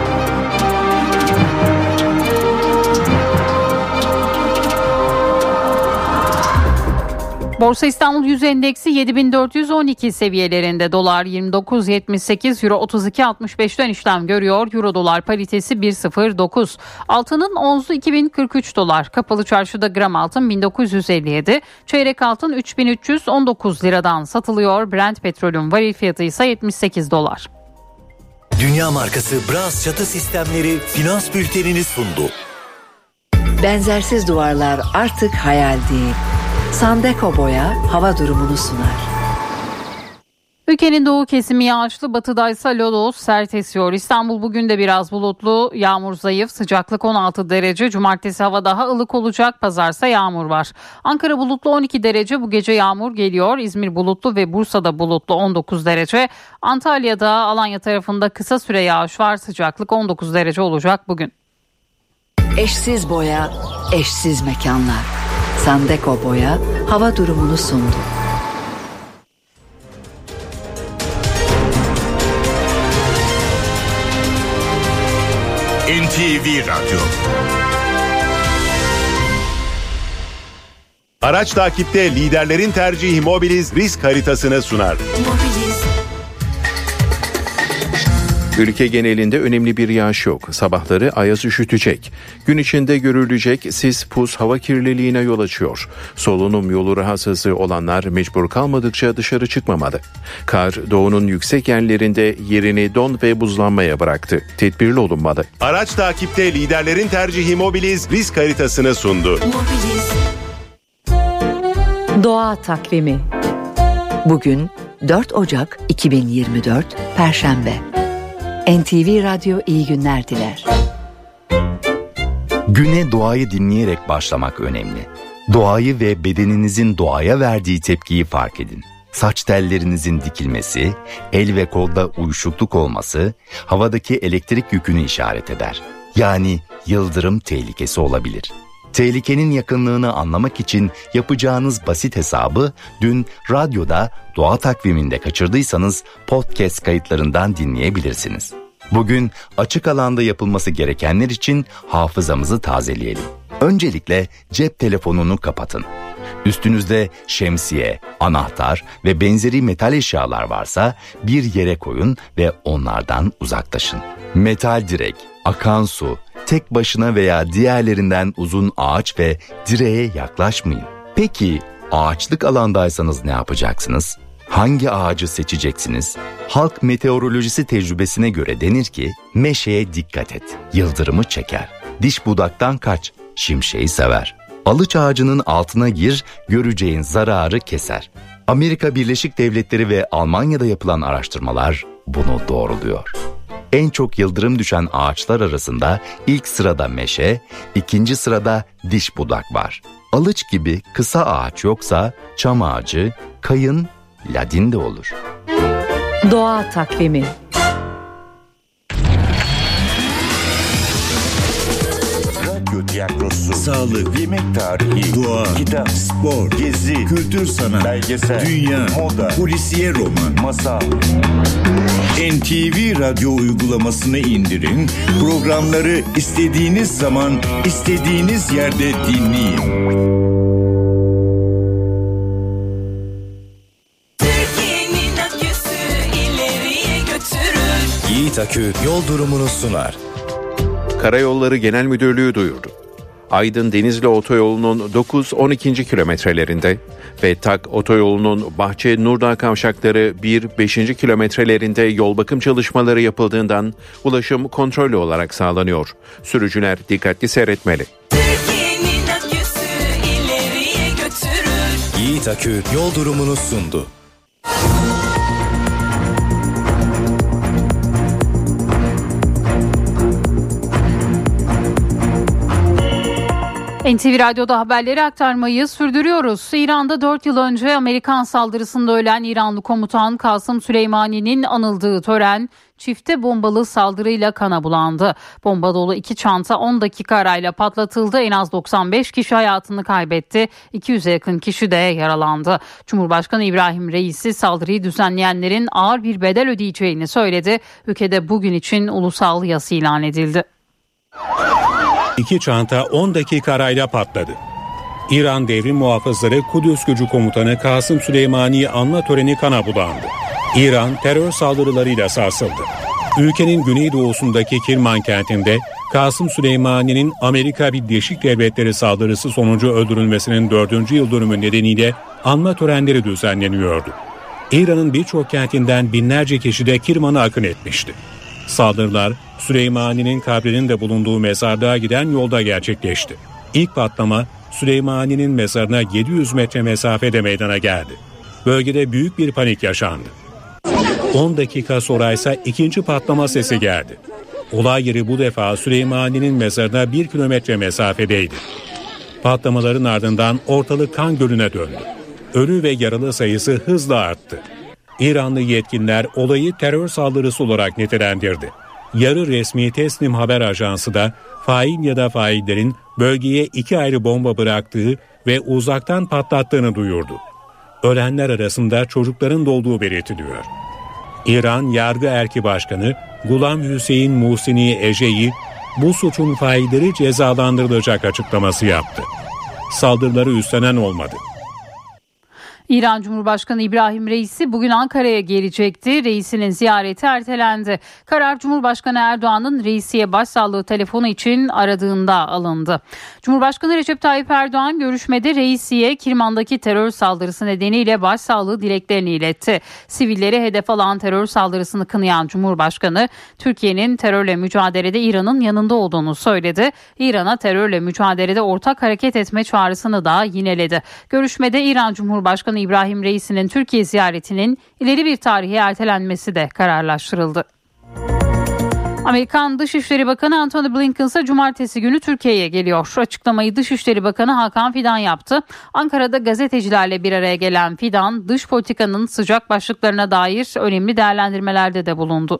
Borsa İstanbul Yüz Endeksi 7412 seviyelerinde dolar 29.78 euro 32.65'ten işlem görüyor. Euro dolar paritesi 1.09. Altının onzu 2043 dolar. Kapalı çarşıda gram altın 1957. Çeyrek altın 3319 liradan satılıyor. Brent petrolün varil fiyatı ise 78 dolar. Dünya markası Bras çatı sistemleri finans bültenini sundu. Benzersiz duvarlar artık hayal değil. Sandeko Boya hava durumunu sunar. Ülkenin doğu kesimi yağışlı, batıdaysa lodos sert esiyor. İstanbul bugün de biraz bulutlu, yağmur zayıf, sıcaklık 16 derece. Cumartesi hava daha ılık olacak, pazarsa yağmur var. Ankara bulutlu 12 derece, bu gece yağmur geliyor. İzmir bulutlu ve Bursa'da bulutlu 19 derece. Antalya'da, Alanya tarafında kısa süre yağış var, sıcaklık 19 derece olacak bugün. Eşsiz boya, eşsiz mekanlar. Sandeko Boya hava durumunu sundu. NTV Radyo Araç takipte liderlerin tercihi Mobiliz risk haritasını sunar. Mobiliz. Ülke genelinde önemli bir yağış yok. Sabahları ayaz üşütecek. Gün içinde görülecek sis, pus, hava kirliliğine yol açıyor. Solunum yolu rahatsızlığı olanlar mecbur kalmadıkça dışarı çıkmamalı. Kar doğunun yüksek yerlerinde yerini don ve buzlanmaya bıraktı. Tedbirli olunmalı. Araç takipte liderlerin tercihi Mobiliz risk haritasını sundu. Mobiliz. Doğa takvimi Bugün 4 Ocak 2024 Perşembe NTV Radyo iyi günler diler. Güne doğayı dinleyerek başlamak önemli. Doğayı ve bedeninizin doğaya verdiği tepkiyi fark edin. Saç tellerinizin dikilmesi, el ve kolda uyuşukluk olması havadaki elektrik yükünü işaret eder. Yani yıldırım tehlikesi olabilir. Tehlikenin yakınlığını anlamak için yapacağınız basit hesabı dün radyoda doğa takviminde kaçırdıysanız podcast kayıtlarından dinleyebilirsiniz. Bugün açık alanda yapılması gerekenler için hafızamızı tazeleyelim. Öncelikle cep telefonunu kapatın. Üstünüzde şemsiye, anahtar ve benzeri metal eşyalar varsa bir yere koyun ve onlardan uzaklaşın. Metal direk, akan su, tek başına veya diğerlerinden uzun ağaç ve direğe yaklaşmayın. Peki ağaçlık alandaysanız ne yapacaksınız? Hangi ağacı seçeceksiniz? Halk meteorolojisi tecrübesine göre denir ki meşeye dikkat et, yıldırımı çeker. Diş budaktan kaç, şimşeği sever. Alıç ağacının altına gir, göreceğin zararı keser. Amerika Birleşik Devletleri ve Almanya'da yapılan araştırmalar bunu doğruluyor. En çok yıldırım düşen ağaçlar arasında ilk sırada meşe, ikinci sırada diş budak var. Alıç gibi kısa ağaç yoksa çam ağacı, kayın, ladin de olur. Doğa takvimi. Radyo tiyatrosu, sağlık, yemek tarihi, doğa, kitap, spor, gezi, kültür sanat, belgesel, dünya, moda, polisiye roman, masal. NTV Radyo uygulamasını indirin, programları istediğiniz zaman, istediğiniz yerde dinleyin. Yiğit Akü yol durumunu sunar. Karayolları Genel Müdürlüğü duyurdu. Aydın Denizli Otoyolu'nun 9-12. kilometrelerinde ve Tak Otoyolu'nun Bahçe Nurdağ kavşakları 1-5. kilometrelerinde yol bakım çalışmaları yapıldığından ulaşım kontrollü olarak sağlanıyor. Sürücüler dikkatli seyretmeli. Yiğit Akü yol durumunu sundu. NTV Radyo'da haberleri aktarmayı sürdürüyoruz. İran'da 4 yıl önce Amerikan saldırısında ölen İranlı komutan Kasım Süleymani'nin anıldığı tören çifte bombalı saldırıyla kana bulandı. Bomba dolu iki çanta 10 dakika arayla patlatıldı. En az 95 kişi hayatını kaybetti. 200'e yakın kişi de yaralandı. Cumhurbaşkanı İbrahim Reisi saldırıyı düzenleyenlerin ağır bir bedel ödeyeceğini söyledi. Ülkede bugün için ulusal yas ilan edildi. İki çanta 10 dakika arayla patladı. İran Devrim Muhafızları Kudüs Gücü Komutanı Kasım Süleymani anma töreni kana bulandı. İran terör saldırılarıyla sarsıldı. Ülkenin güneydoğusundaki Kirman kentinde Kasım Süleymani'nin Amerika Birleşik Devletleri saldırısı sonucu öldürülmesinin dördüncü yıl dönümü nedeniyle anma törenleri düzenleniyordu. İran'ın birçok kentinden binlerce kişi de Kirman'a akın etmişti. Saldırılar Süleymani'nin kabrinin de bulunduğu mezarlığa giden yolda gerçekleşti. İlk patlama Süleymani'nin mezarına 700 metre mesafede meydana geldi. Bölgede büyük bir panik yaşandı. 10 dakika sonra ise ikinci patlama sesi geldi. Olay yeri bu defa Süleymani'nin mezarına 1 kilometre mesafedeydi. Patlamaların ardından ortalık kan gölüne döndü. Ölü ve yaralı sayısı hızla arttı. İranlı yetkililer olayı terör saldırısı olarak nitelendirdi. Yarı resmi Teslim Haber Ajansı da fail ya da faillerin bölgeye iki ayrı bomba bıraktığı ve uzaktan patlattığını duyurdu. Ölenler arasında çocukların da olduğu belirtiliyor. İran Yargı Erki Başkanı Gulam Hüseyin Musini Ece'yi bu suçun failleri cezalandırılacak açıklaması yaptı. Saldırıları üstlenen olmadı. İran Cumhurbaşkanı İbrahim Reisi bugün Ankara'ya gelecekti. Reisinin ziyareti ertelendi. Karar Cumhurbaşkanı Erdoğan'ın reisiye başsağlığı telefonu için aradığında alındı. Cumhurbaşkanı Recep Tayyip Erdoğan görüşmede reisiye Kirman'daki terör saldırısı nedeniyle başsağlığı dileklerini iletti. Sivilleri hedef alan terör saldırısını kınayan Cumhurbaşkanı Türkiye'nin terörle mücadelede İran'ın yanında olduğunu söyledi. İran'a terörle mücadelede ortak hareket etme çağrısını da yineledi. Görüşmede İran Cumhurbaşkanı İbrahim Reisi'nin Türkiye ziyaretinin ileri bir tarihe ertelenmesi de kararlaştırıldı. Amerikan Dışişleri Bakanı Antony Blinken ise cumartesi günü Türkiye'ye geliyor. Açıklamayı Dışişleri Bakanı Hakan Fidan yaptı. Ankara'da gazetecilerle bir araya gelen Fidan, dış politikanın sıcak başlıklarına dair önemli değerlendirmelerde de bulundu.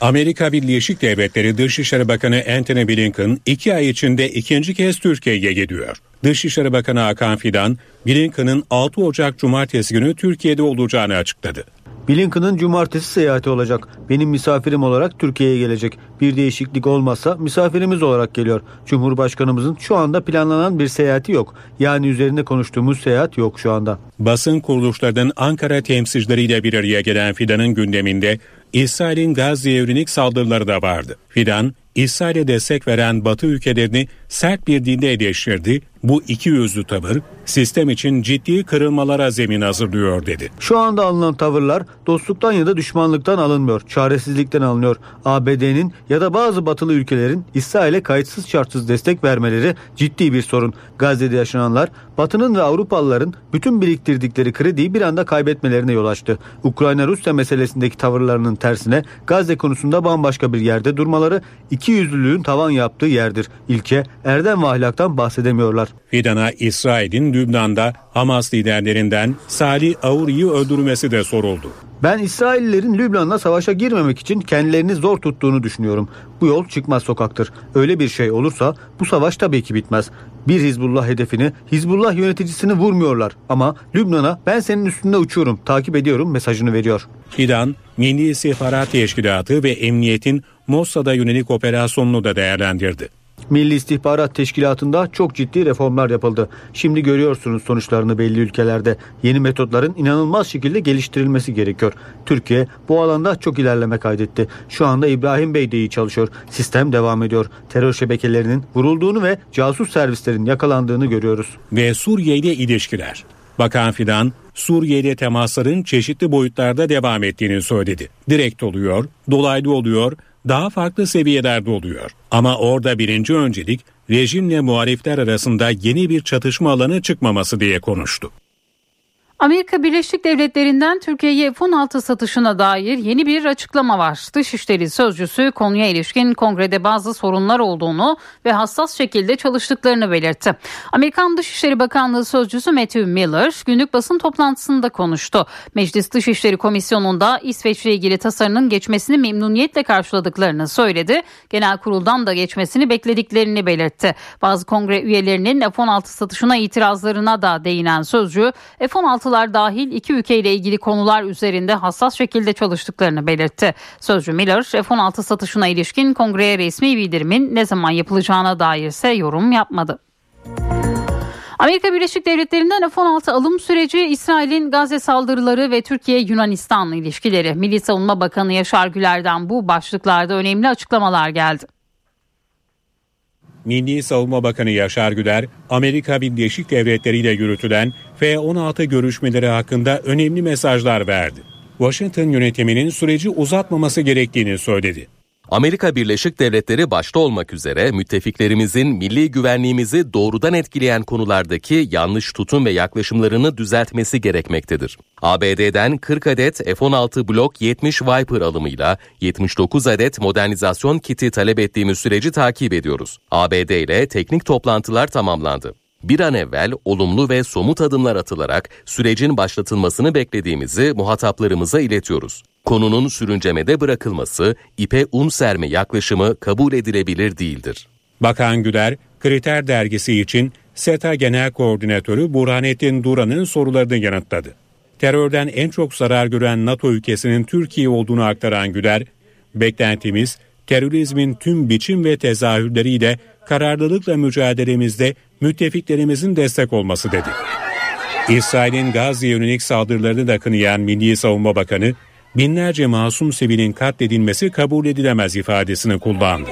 Amerika Birleşik Devletleri Dışişleri Bakanı Antony Blinken iki ay içinde ikinci kez Türkiye'ye gidiyor. Dışişleri Bakanı Hakan Fidan, Blinken'ın 6 Ocak Cumartesi günü Türkiye'de olacağını açıkladı. Blinken'ın cumartesi seyahati olacak. Benim misafirim olarak Türkiye'ye gelecek. Bir değişiklik olmazsa misafirimiz olarak geliyor. Cumhurbaşkanımızın şu anda planlanan bir seyahati yok. Yani üzerinde konuştuğumuz seyahat yok şu anda. Basın kuruluşlarının Ankara temsilcileriyle bir araya gelen Fidan'ın gündeminde İsrail'in Gazze'ye yönelik saldırıları da vardı. Fidan, İsrail'e destek veren Batı ülkelerini sert bir dinde eleştirdi. Bu iki yüzlü tavır sistem için ciddi kırılmalara zemin hazırlıyor dedi. Şu anda alınan tavırlar dostluktan ya da düşmanlıktan alınmıyor, çaresizlikten alınıyor. ABD'nin ya da bazı batılı ülkelerin İsrail'e kayıtsız şartsız destek vermeleri ciddi bir sorun. Gazze'de yaşananlar Batı'nın ve Avrupalıların bütün biriktirdikleri krediyi bir anda kaybetmelerine yol açtı. Ukrayna-Rusya meselesindeki tavırlarının tersine Gazze konusunda bambaşka bir yerde durmaları iki yüzlülüğün tavan yaptığı yerdir. İlke erdem ve ahlaktan bahsedemiyorlar. Fidan'a İsrail'in Lübnan'da Hamas liderlerinden Salih Auri'yi öldürmesi de soruldu. Ben İsraillilerin Lübnan'la savaşa girmemek için kendilerini zor tuttuğunu düşünüyorum. Bu yol çıkmaz sokaktır. Öyle bir şey olursa bu savaş tabii ki bitmez. Bir Hizbullah hedefini, Hizbullah yöneticisini vurmuyorlar. Ama Lübnan'a ben senin üstünde uçuyorum, takip ediyorum mesajını veriyor. Fidan, Milli İstihbarat Teşkilatı ve Emniyet'in Mossad'a yönelik operasyonunu da değerlendirdi. Milli İstihbarat Teşkilatı'nda çok ciddi reformlar yapıldı. Şimdi görüyorsunuz sonuçlarını belli ülkelerde. Yeni metotların inanılmaz şekilde geliştirilmesi gerekiyor. Türkiye bu alanda çok ilerleme kaydetti. Şu anda İbrahim Bey de iyi çalışıyor. Sistem devam ediyor. Terör şebekelerinin vurulduğunu ve casus servislerin yakalandığını görüyoruz. Ve Suriye ile ilişkiler. Bakan Fidan, Suriye'de temasların çeşitli boyutlarda devam ettiğini söyledi. Direkt oluyor, dolaylı oluyor, daha farklı seviyelerde oluyor. Ama orada birinci öncelik rejimle muhalifler arasında yeni bir çatışma alanı çıkmaması diye konuştu. Amerika Birleşik Devletleri'nden Türkiye'ye F-16 satışına dair yeni bir açıklama var. Dışişleri Sözcüsü konuya ilişkin kongrede bazı sorunlar olduğunu ve hassas şekilde çalıştıklarını belirtti. Amerikan Dışişleri Bakanlığı Sözcüsü Matthew Miller günlük basın toplantısında konuştu. Meclis Dışişleri Komisyonu'nda İsveç'le ilgili tasarının geçmesini memnuniyetle karşıladıklarını söyledi. Genel kuruldan da geçmesini beklediklerini belirtti. Bazı kongre üyelerinin F-16 satışına itirazlarına da değinen sözcü F-16 toplantılar dahil iki ülkeyle ilgili konular üzerinde hassas şekilde çalıştıklarını belirtti. Sözcü Miller, F-16 satışına ilişkin kongreye resmi bildirimin ne zaman yapılacağına dair ise yorum yapmadı. Amerika Birleşik Devletleri'nden F-16 alım süreci, İsrail'in Gazze saldırıları ve Türkiye-Yunanistan ilişkileri. Milli Savunma Bakanı Yaşar Güler'den bu başlıklarda önemli açıklamalar geldi. Milli Savunma Bakanı Yaşar Güler, Amerika Birleşik Devletleri ile yürütülen F-16 görüşmeleri hakkında önemli mesajlar verdi. Washington yönetiminin süreci uzatmaması gerektiğini söyledi. Amerika Birleşik Devletleri başta olmak üzere müttefiklerimizin milli güvenliğimizi doğrudan etkileyen konulardaki yanlış tutum ve yaklaşımlarını düzeltmesi gerekmektedir. ABD'den 40 adet F-16 Block 70 Viper alımıyla 79 adet modernizasyon kiti talep ettiğimiz süreci takip ediyoruz. ABD ile teknik toplantılar tamamlandı bir an evvel olumlu ve somut adımlar atılarak sürecin başlatılmasını beklediğimizi muhataplarımıza iletiyoruz. Konunun sürüncemede bırakılması, ipe un serme yaklaşımı kabul edilebilir değildir. Bakan Güler, Kriter dergisi için SETA Genel Koordinatörü Burhanettin Duran'ın sorularını yanıtladı. Terörden en çok zarar gören NATO ülkesinin Türkiye olduğunu aktaran Güler, beklentimiz terörizmin tüm biçim ve tezahürleriyle kararlılıkla mücadelemizde müttefiklerimizin destek olması dedi. İsrail'in Gazze yönelik saldırılarını da kınayan Milli Savunma Bakanı, binlerce masum sivilin katledilmesi kabul edilemez ifadesini kullandı.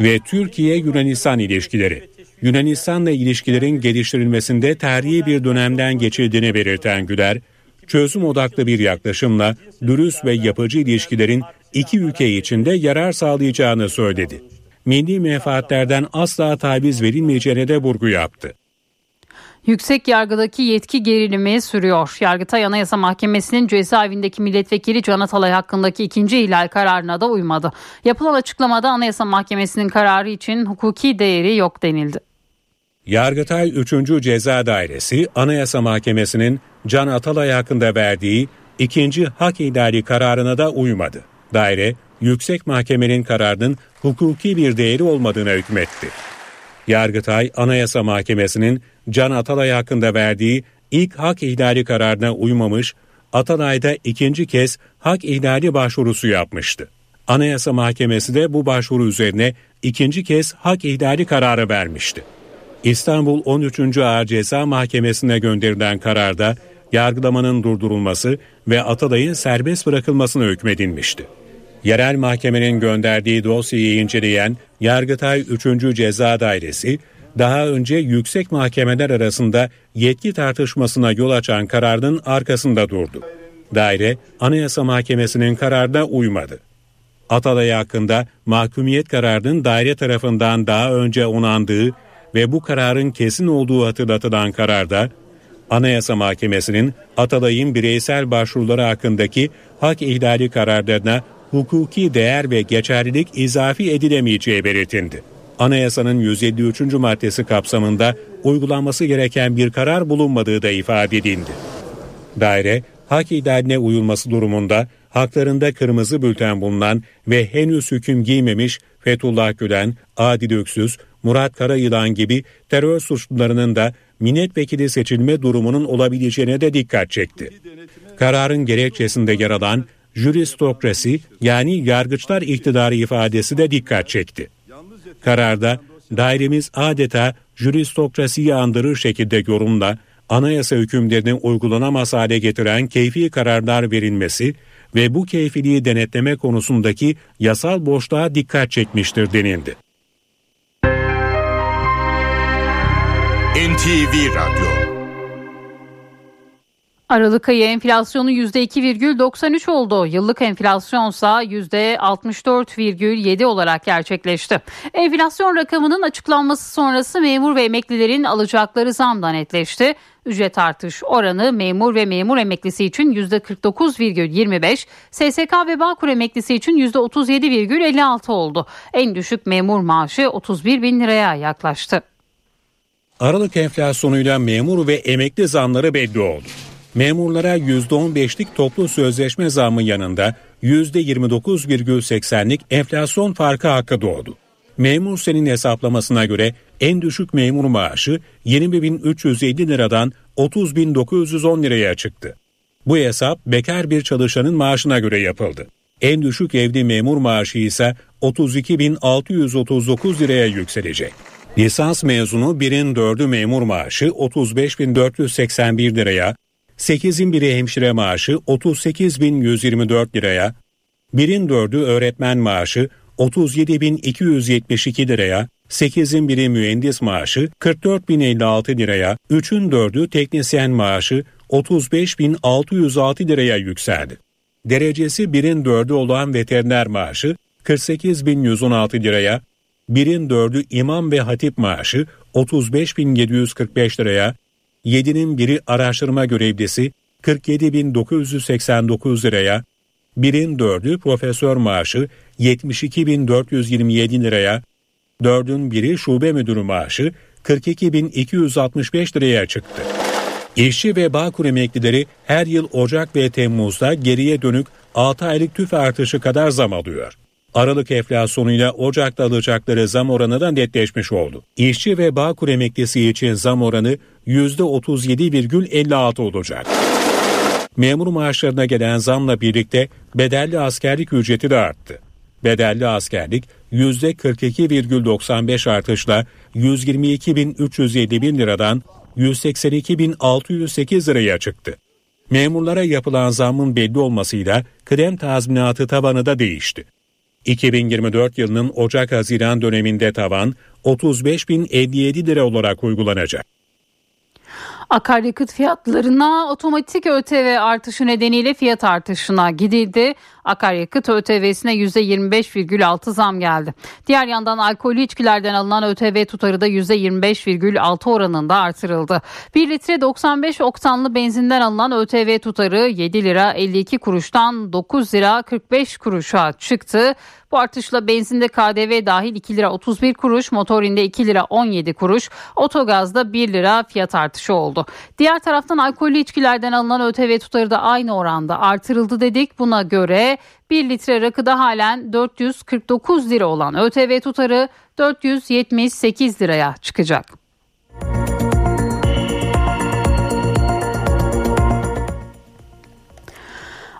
Ve Türkiye-Yunanistan ilişkileri. Yunanistan'la ilişkilerin geliştirilmesinde tarihi bir dönemden geçildiğini belirten Güler, çözüm odaklı bir yaklaşımla dürüst ve yapıcı ilişkilerin iki ülke içinde yarar sağlayacağını söyledi milli menfaatlerden asla taviz verilmeyeceğine de vurgu yaptı. Yüksek yargıdaki yetki gerilimi sürüyor. Yargıtay Anayasa Mahkemesi'nin cezaevindeki milletvekili Can Atalay hakkındaki ikinci ihlal kararına da uymadı. Yapılan açıklamada Anayasa Mahkemesi'nin kararı için hukuki değeri yok denildi. Yargıtay 3. Ceza Dairesi Anayasa Mahkemesi'nin Can Atalay hakkında verdiği ikinci hak ihlali kararına da uymadı. Daire yüksek mahkemenin kararının hukuki bir değeri olmadığına hükmetti. Yargıtay Anayasa Mahkemesi'nin Can Atalay hakkında verdiği ilk hak ihlali kararına uymamış, Atalay'da ikinci kez hak ihlali başvurusu yapmıştı. Anayasa Mahkemesi de bu başvuru üzerine ikinci kez hak ihlali kararı vermişti. İstanbul 13. Ağır Ceza Mahkemesi'ne gönderilen kararda yargılamanın durdurulması ve Atalay'ın serbest bırakılmasına hükmedilmişti. Yerel mahkemenin gönderdiği dosyayı inceleyen Yargıtay 3. Ceza Dairesi, daha önce yüksek mahkemeler arasında yetki tartışmasına yol açan kararının arkasında durdu. Daire, Anayasa Mahkemesi'nin kararına uymadı. Atalay hakkında mahkumiyet kararının daire tarafından daha önce onandığı ve bu kararın kesin olduğu hatırlatılan kararda, Anayasa Mahkemesi'nin Atalay'ın bireysel başvuruları hakkındaki hak ihlali kararlarına hukuki değer ve geçerlilik izafi edilemeyeceği belirtildi. Anayasanın 153. maddesi kapsamında uygulanması gereken bir karar bulunmadığı da ifade edildi. Daire, hak ihlaline uyulması durumunda haklarında kırmızı bülten bulunan ve henüz hüküm giymemiş Fethullah Gülen, Adil Öksüz, Murat Karayılan gibi terör suçlularının da milletvekili seçilme durumunun olabileceğine de dikkat çekti. Kararın gerekçesinde yer alan juristokrasi yani yargıçlar iktidarı ifadesi de dikkat çekti. Kararda dairemiz adeta juristokrasiyi andırır şekilde yorumla anayasa hükümlerinin uygulanamaz hale getiren keyfi kararlar verilmesi ve bu keyfiliği denetleme konusundaki yasal boşluğa dikkat çekmiştir denildi. NTV Radyo Aralık ayı enflasyonu %2,93 oldu. Yıllık enflasyonsa %64,7 olarak gerçekleşti. Enflasyon rakamının açıklanması sonrası memur ve emeklilerin alacakları zam da netleşti. Ücret artış oranı memur ve memur emeklisi için %49,25, SSK ve Bağkur emeklisi için %37,56 oldu. En düşük memur maaşı 31 bin liraya yaklaştı. Aralık enflasyonuyla memur ve emekli zamları belli oldu. Memurlara %15'lik toplu sözleşme zammı yanında %29,80'lik enflasyon farkı hakkı doğdu. Memur senin hesaplamasına göre en düşük memur maaşı 20.350 liradan 30.910 liraya çıktı. Bu hesap bekar bir çalışanın maaşına göre yapıldı. En düşük evli memur maaşı ise 32.639 liraya yükselecek. Lisans mezunu birin dördü memur maaşı 35.481 liraya, 8'in biri hemşire maaşı 38.124 liraya, birin dördü öğretmen maaşı 37.272 liraya, 8'in biri mühendis maaşı 44.056 liraya, 3'ün dördü teknisyen maaşı 35.606 liraya yükseldi. Derecesi birin dördü olan veteriner maaşı 48.116 liraya, birin dördü imam ve hatip maaşı 35.745 liraya, yedinin biri araştırma görevlisi 47.989 liraya, birin dördü profesör maaşı 72.427 liraya, dördün biri şube müdürü maaşı 42.265 liraya çıktı. İşçi ve Bağkur emeklileri her yıl Ocak ve Temmuz'da geriye dönük 6 aylık tüf artışı kadar zam alıyor. Aralık enflasyonuyla Ocak'ta alacakları zam oranı da netleşmiş oldu. İşçi ve Bağkur emeklisi için zam oranı %37,56 olacak. Memur maaşlarına gelen zamla birlikte bedelli askerlik ücreti de arttı. Bedelli askerlik %42,95 artışla 122.351 liradan 182.608 liraya çıktı. Memurlara yapılan zammın belli olmasıyla kıdem tazminatı tavanı da değişti. 2024 yılının Ocak-Haziran döneminde tavan 35.057 lira olarak uygulanacak. Akaryakıt fiyatlarına otomatik ÖTV artışı nedeniyle fiyat artışına gidildi. Akaryakıt ÖTV'sine %25,6 zam geldi. Diğer yandan alkollü içkilerden alınan ÖTV tutarı da %25,6 oranında artırıldı. 1 litre 95 oktanlı benzinden alınan ÖTV tutarı 7 lira 52 kuruştan 9 lira 45 kuruşa çıktı. Bu artışla benzinde KDV dahil 2 lira 31 kuruş, motorinde 2 lira 17 kuruş, otogazda 1 lira fiyat artışı oldu. Diğer taraftan alkollü içkilerden alınan ÖTV tutarı da aynı oranda artırıldı dedik. Buna göre 1 litre rakıda halen 449 lira olan ÖTV tutarı 478 liraya çıkacak.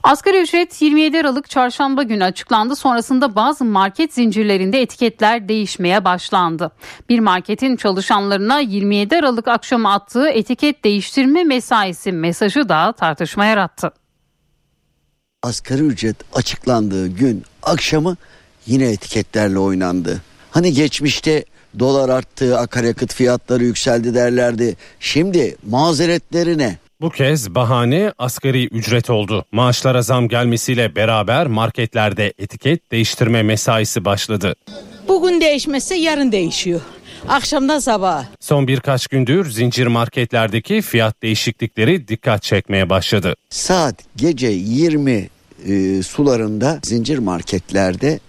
Asgari ücret 27 Aralık çarşamba günü açıklandı. Sonrasında bazı market zincirlerinde etiketler değişmeye başlandı. Bir marketin çalışanlarına 27 Aralık akşamı attığı etiket değiştirme mesaisi mesajı da tartışma yarattı. Asgari ücret açıklandığı gün akşamı yine etiketlerle oynandı. Hani geçmişte dolar arttı, akaryakıt fiyatları yükseldi derlerdi. Şimdi mazeretlerine bu kez bahane asgari ücret oldu. Maaşlara zam gelmesiyle beraber marketlerde etiket değiştirme mesaisi başladı. Bugün değişmezse yarın değişiyor. Akşamdan sabah. Son birkaç gündür zincir marketlerdeki fiyat değişiklikleri dikkat çekmeye başladı. Saat gece 20 e, sularında zincir marketlerde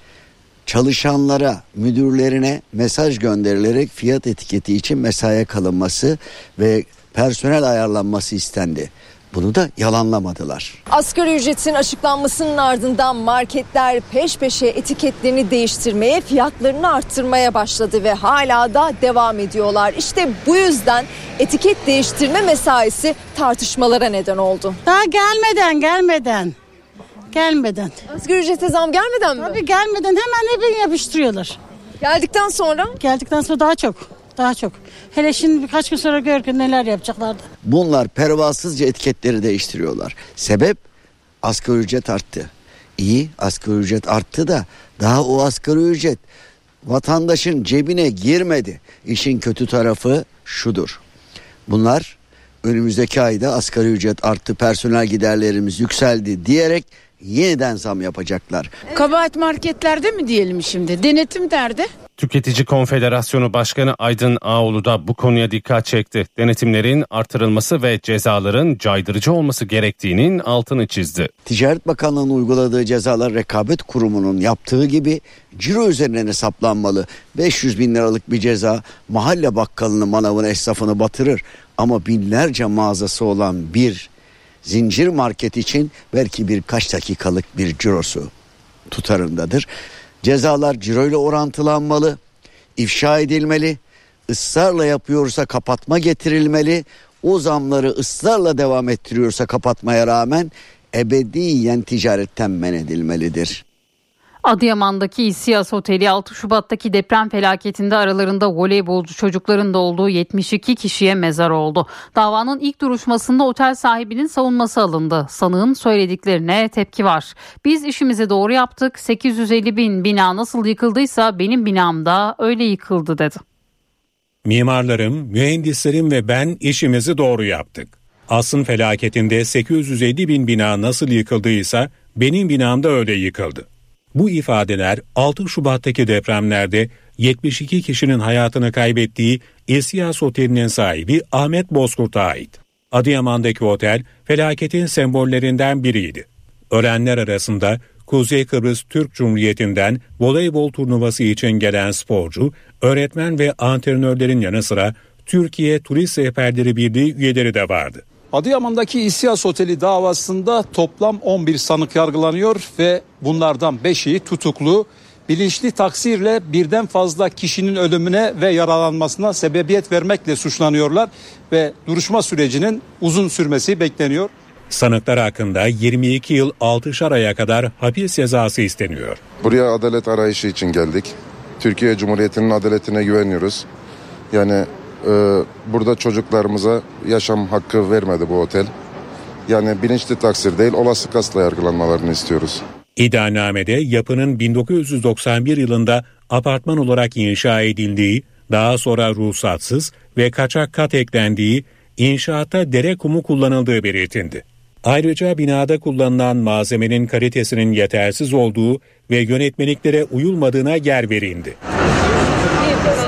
çalışanlara, müdürlerine mesaj gönderilerek fiyat etiketi için mesaiye kalınması ve personel ayarlanması istendi. Bunu da yalanlamadılar. Asgari ücretin açıklanmasının ardından marketler peş peşe etiketlerini değiştirmeye, fiyatlarını arttırmaya başladı ve hala da devam ediyorlar. İşte bu yüzden etiket değiştirme mesaisi tartışmalara neden oldu. Daha gelmeden gelmeden gelmeden. Asgari ücrete zam gelmeden mi? Tabii gelmeden hemen hepini yapıştırıyorlar. Geldikten sonra? Geldikten sonra daha çok. Daha çok. Hele şimdi birkaç gün sonra gör ki neler yapacaklardı. Bunlar pervasızca etiketleri değiştiriyorlar. Sebep asgari ücret arttı. İyi asgari ücret arttı da daha o asgari ücret vatandaşın cebine girmedi. İşin kötü tarafı şudur. Bunlar önümüzdeki ayda asgari ücret arttı, personel giderlerimiz yükseldi diyerek yeniden zam yapacaklar. Kabahat marketlerde mi diyelim şimdi? Denetim nerede? Tüketici Konfederasyonu Başkanı Aydın Ağoğlu da bu konuya dikkat çekti. Denetimlerin artırılması ve cezaların caydırıcı olması gerektiğinin altını çizdi. Ticaret Bakanlığı'nın uyguladığı cezalar rekabet kurumunun yaptığı gibi ciro üzerinden hesaplanmalı. 500 bin liralık bir ceza mahalle bakkalını manavın esnafını batırır. Ama binlerce mağazası olan bir zincir market için belki birkaç dakikalık bir cirosu tutarındadır. Cezalar ciroyla orantılanmalı, ifşa edilmeli, ısrarla yapıyorsa kapatma getirilmeli, o zamları ısrarla devam ettiriyorsa kapatmaya rağmen ebediyen ticaretten men edilmelidir. Adıyaman'daki İSİAS Oteli 6 Şubat'taki deprem felaketinde aralarında voleybolcu çocukların da olduğu 72 kişiye mezar oldu. Davanın ilk duruşmasında otel sahibinin savunması alındı. Sanığın söylediklerine tepki var. Biz işimizi doğru yaptık. 850 bin bina nasıl yıkıldıysa benim binam da öyle yıkıldı dedi. Mimarlarım, mühendislerim ve ben işimizi doğru yaptık. Asın felaketinde 850 bin bina nasıl yıkıldıysa benim binam da öyle yıkıldı. Bu ifadeler 6 Şubat'taki depremlerde 72 kişinin hayatını kaybettiği İSİAS Oteli'nin sahibi Ahmet Bozkurt'a ait. Adıyaman'daki otel felaketin sembollerinden biriydi. Ölenler arasında Kuzey Kıbrıs Türk Cumhuriyeti'nden voleybol turnuvası için gelen sporcu, öğretmen ve antrenörlerin yanı sıra Türkiye Turist Rehberleri Birliği üyeleri de vardı. Adıyaman'daki İSİAS Oteli davasında toplam 11 sanık yargılanıyor ve bunlardan 5'i tutuklu. Bilinçli taksirle birden fazla kişinin ölümüne ve yaralanmasına sebebiyet vermekle suçlanıyorlar ve duruşma sürecinin uzun sürmesi bekleniyor. Sanıklar hakkında 22 yıl 6 aya kadar hapis cezası isteniyor. Buraya adalet arayışı için geldik. Türkiye Cumhuriyeti'nin adaletine güveniyoruz. Yani e, burada çocuklarımıza yaşam hakkı vermedi bu otel. Yani bilinçli taksir değil olası kasla yargılanmalarını istiyoruz. İddianamede yapının 1991 yılında apartman olarak inşa edildiği, daha sonra ruhsatsız ve kaçak kat eklendiği, inşaatta dere kumu kullanıldığı belirtildi. Ayrıca binada kullanılan malzemenin kalitesinin yetersiz olduğu ve yönetmeliklere uyulmadığına yer verildi.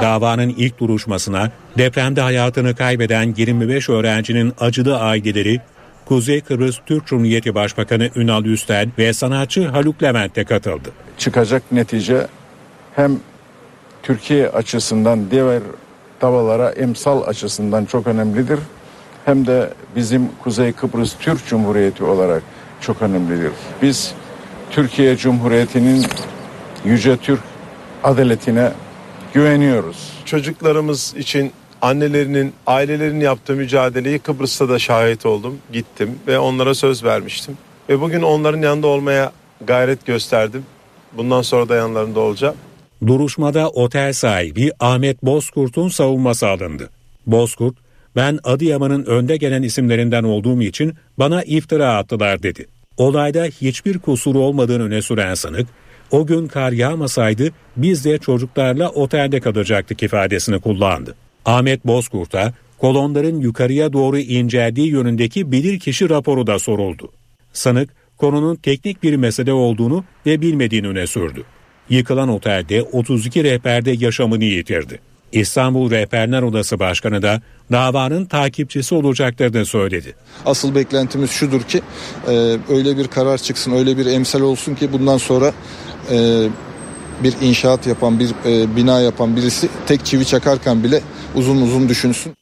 Davanın ilk duruşmasına depremde hayatını kaybeden 25 öğrencinin acılı aileleri Kuzey Kıbrıs Türk Cumhuriyeti Başbakanı Ünal Üstel ve sanatçı Haluk Levent de katıldı. Çıkacak netice hem Türkiye açısından diğer davalara emsal açısından çok önemlidir. Hem de bizim Kuzey Kıbrıs Türk Cumhuriyeti olarak çok önemlidir. Biz Türkiye Cumhuriyeti'nin yüce Türk adaletine güveniyoruz. Çocuklarımız için annelerinin, ailelerinin yaptığı mücadeleyi Kıbrıs'ta da şahit oldum. Gittim ve onlara söz vermiştim. Ve bugün onların yanında olmaya gayret gösterdim. Bundan sonra da yanlarında olacağım. Duruşmada otel sahibi Ahmet Bozkurt'un savunması alındı. Bozkurt, ben Adıyaman'ın önde gelen isimlerinden olduğum için bana iftira attılar dedi. Olayda hiçbir kusuru olmadığını öne süren sanık, o gün kar yağmasaydı biz de çocuklarla otelde kalacaktık ifadesini kullandı. Ahmet Bozkurt'a kolonların yukarıya doğru inceldiği yönündeki bilirkişi raporu da soruldu. Sanık konunun teknik bir mesele olduğunu ve bilmediğini öne sürdü. Yıkılan otelde 32 rehberde yaşamını yitirdi. İstanbul Rehberler Odası Başkanı da davanın takipçisi olacaklarını söyledi. Asıl beklentimiz şudur ki e, öyle bir karar çıksın, öyle bir emsal olsun ki bundan sonra e, bir inşaat yapan, bir e, bina yapan birisi tek çivi çakarken bile uzun uzun düşünsün.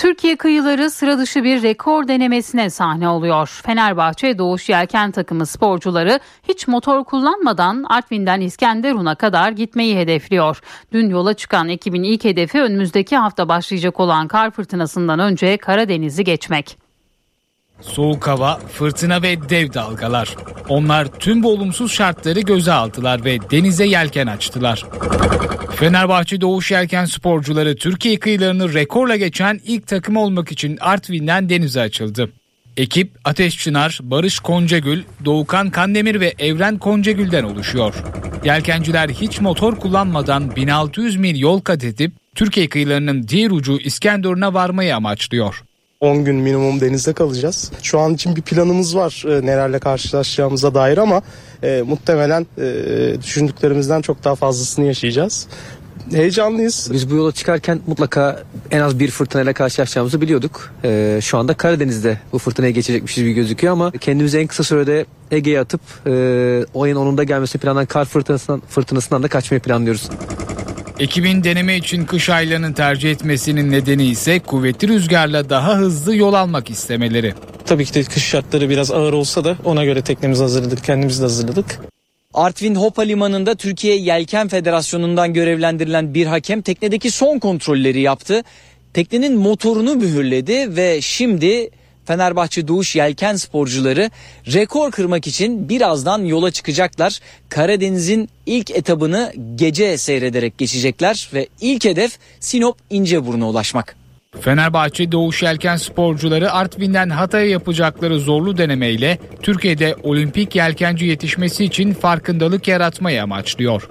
Türkiye kıyıları sıra dışı bir rekor denemesine sahne oluyor. Fenerbahçe Doğuş Yelken takımı sporcuları hiç motor kullanmadan Artvin'den İskenderun'a kadar gitmeyi hedefliyor. Dün yola çıkan ekibin ilk hedefi önümüzdeki hafta başlayacak olan kar fırtınasından önce Karadeniz'i geçmek. Soğuk hava, fırtına ve dev dalgalar. Onlar tüm bu olumsuz şartları göze aldılar ve denize yelken açtılar. Fenerbahçe Doğuş Yelken sporcuları Türkiye kıyılarını rekorla geçen ilk takım olmak için Artvin'den denize açıldı. Ekip Ateş Çınar, Barış Koncagül, Doğukan Kandemir ve Evren Koncagül'den oluşuyor. Yelkenciler hiç motor kullanmadan 1600 mil yol kat edip Türkiye kıyılarının diğer ucu İskenderun'a varmayı amaçlıyor. 10 gün minimum denizde kalacağız. Şu an için bir planımız var e, nelerle karşılaşacağımıza dair ama e, muhtemelen e, düşündüklerimizden çok daha fazlasını yaşayacağız. Heyecanlıyız. Biz bu yola çıkarken mutlaka en az bir fırtınayla karşılaşacağımızı biliyorduk. Ee, şu anda Karadeniz'de bu fırtınaya geçecekmişiz gibi gözüküyor ama kendimizi en kısa sürede Ege'ye atıp e, o ayın 10'unda gelmesi planlanan kar fırtınasından, fırtınasından da kaçmayı planlıyoruz. Ekibin deneme için kış aylarını tercih etmesinin nedeni ise kuvvetli rüzgarla daha hızlı yol almak istemeleri. Tabii ki de kış şartları biraz ağır olsa da ona göre teknemizi hazırladık, kendimizi de hazırladık. Artvin Hopa Limanı'nda Türkiye Yelken Federasyonu'ndan görevlendirilen bir hakem teknedeki son kontrolleri yaptı. Teknenin motorunu mühürledi ve şimdi Fenerbahçe Doğuş Yelken sporcuları rekor kırmak için birazdan yola çıkacaklar. Karadeniz'in ilk etabını gece seyrederek geçecekler ve ilk hedef Sinop İnceburnu'na ulaşmak. Fenerbahçe Doğuş Yelken sporcuları Artvin'den Hatay'a yapacakları zorlu denemeyle Türkiye'de olimpik yelkenci yetişmesi için farkındalık yaratmayı amaçlıyor.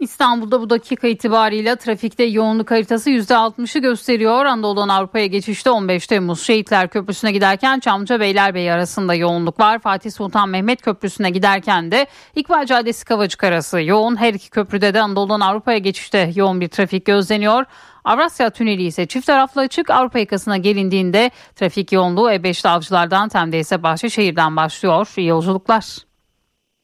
İstanbul'da bu dakika itibariyle trafikte yoğunluk haritası %60'ı gösteriyor. Anadolu'dan Avrupa'ya geçişte 15 Temmuz Şehitler Köprüsü'ne giderken Çamlıca Beylerbeyi arasında yoğunluk var. Fatih Sultan Mehmet Köprüsü'ne giderken de İkbal Caddesi Kavacık arası yoğun. Her iki köprüde de Anadolu'dan Avrupa'ya geçişte yoğun bir trafik gözleniyor. Avrasya Tüneli ise çift taraflı açık. Avrupa yakasına gelindiğinde trafik yoğunluğu E5'li avcılardan Tem'de ise Bahçeşehir'den başlıyor. İyi yolculuklar.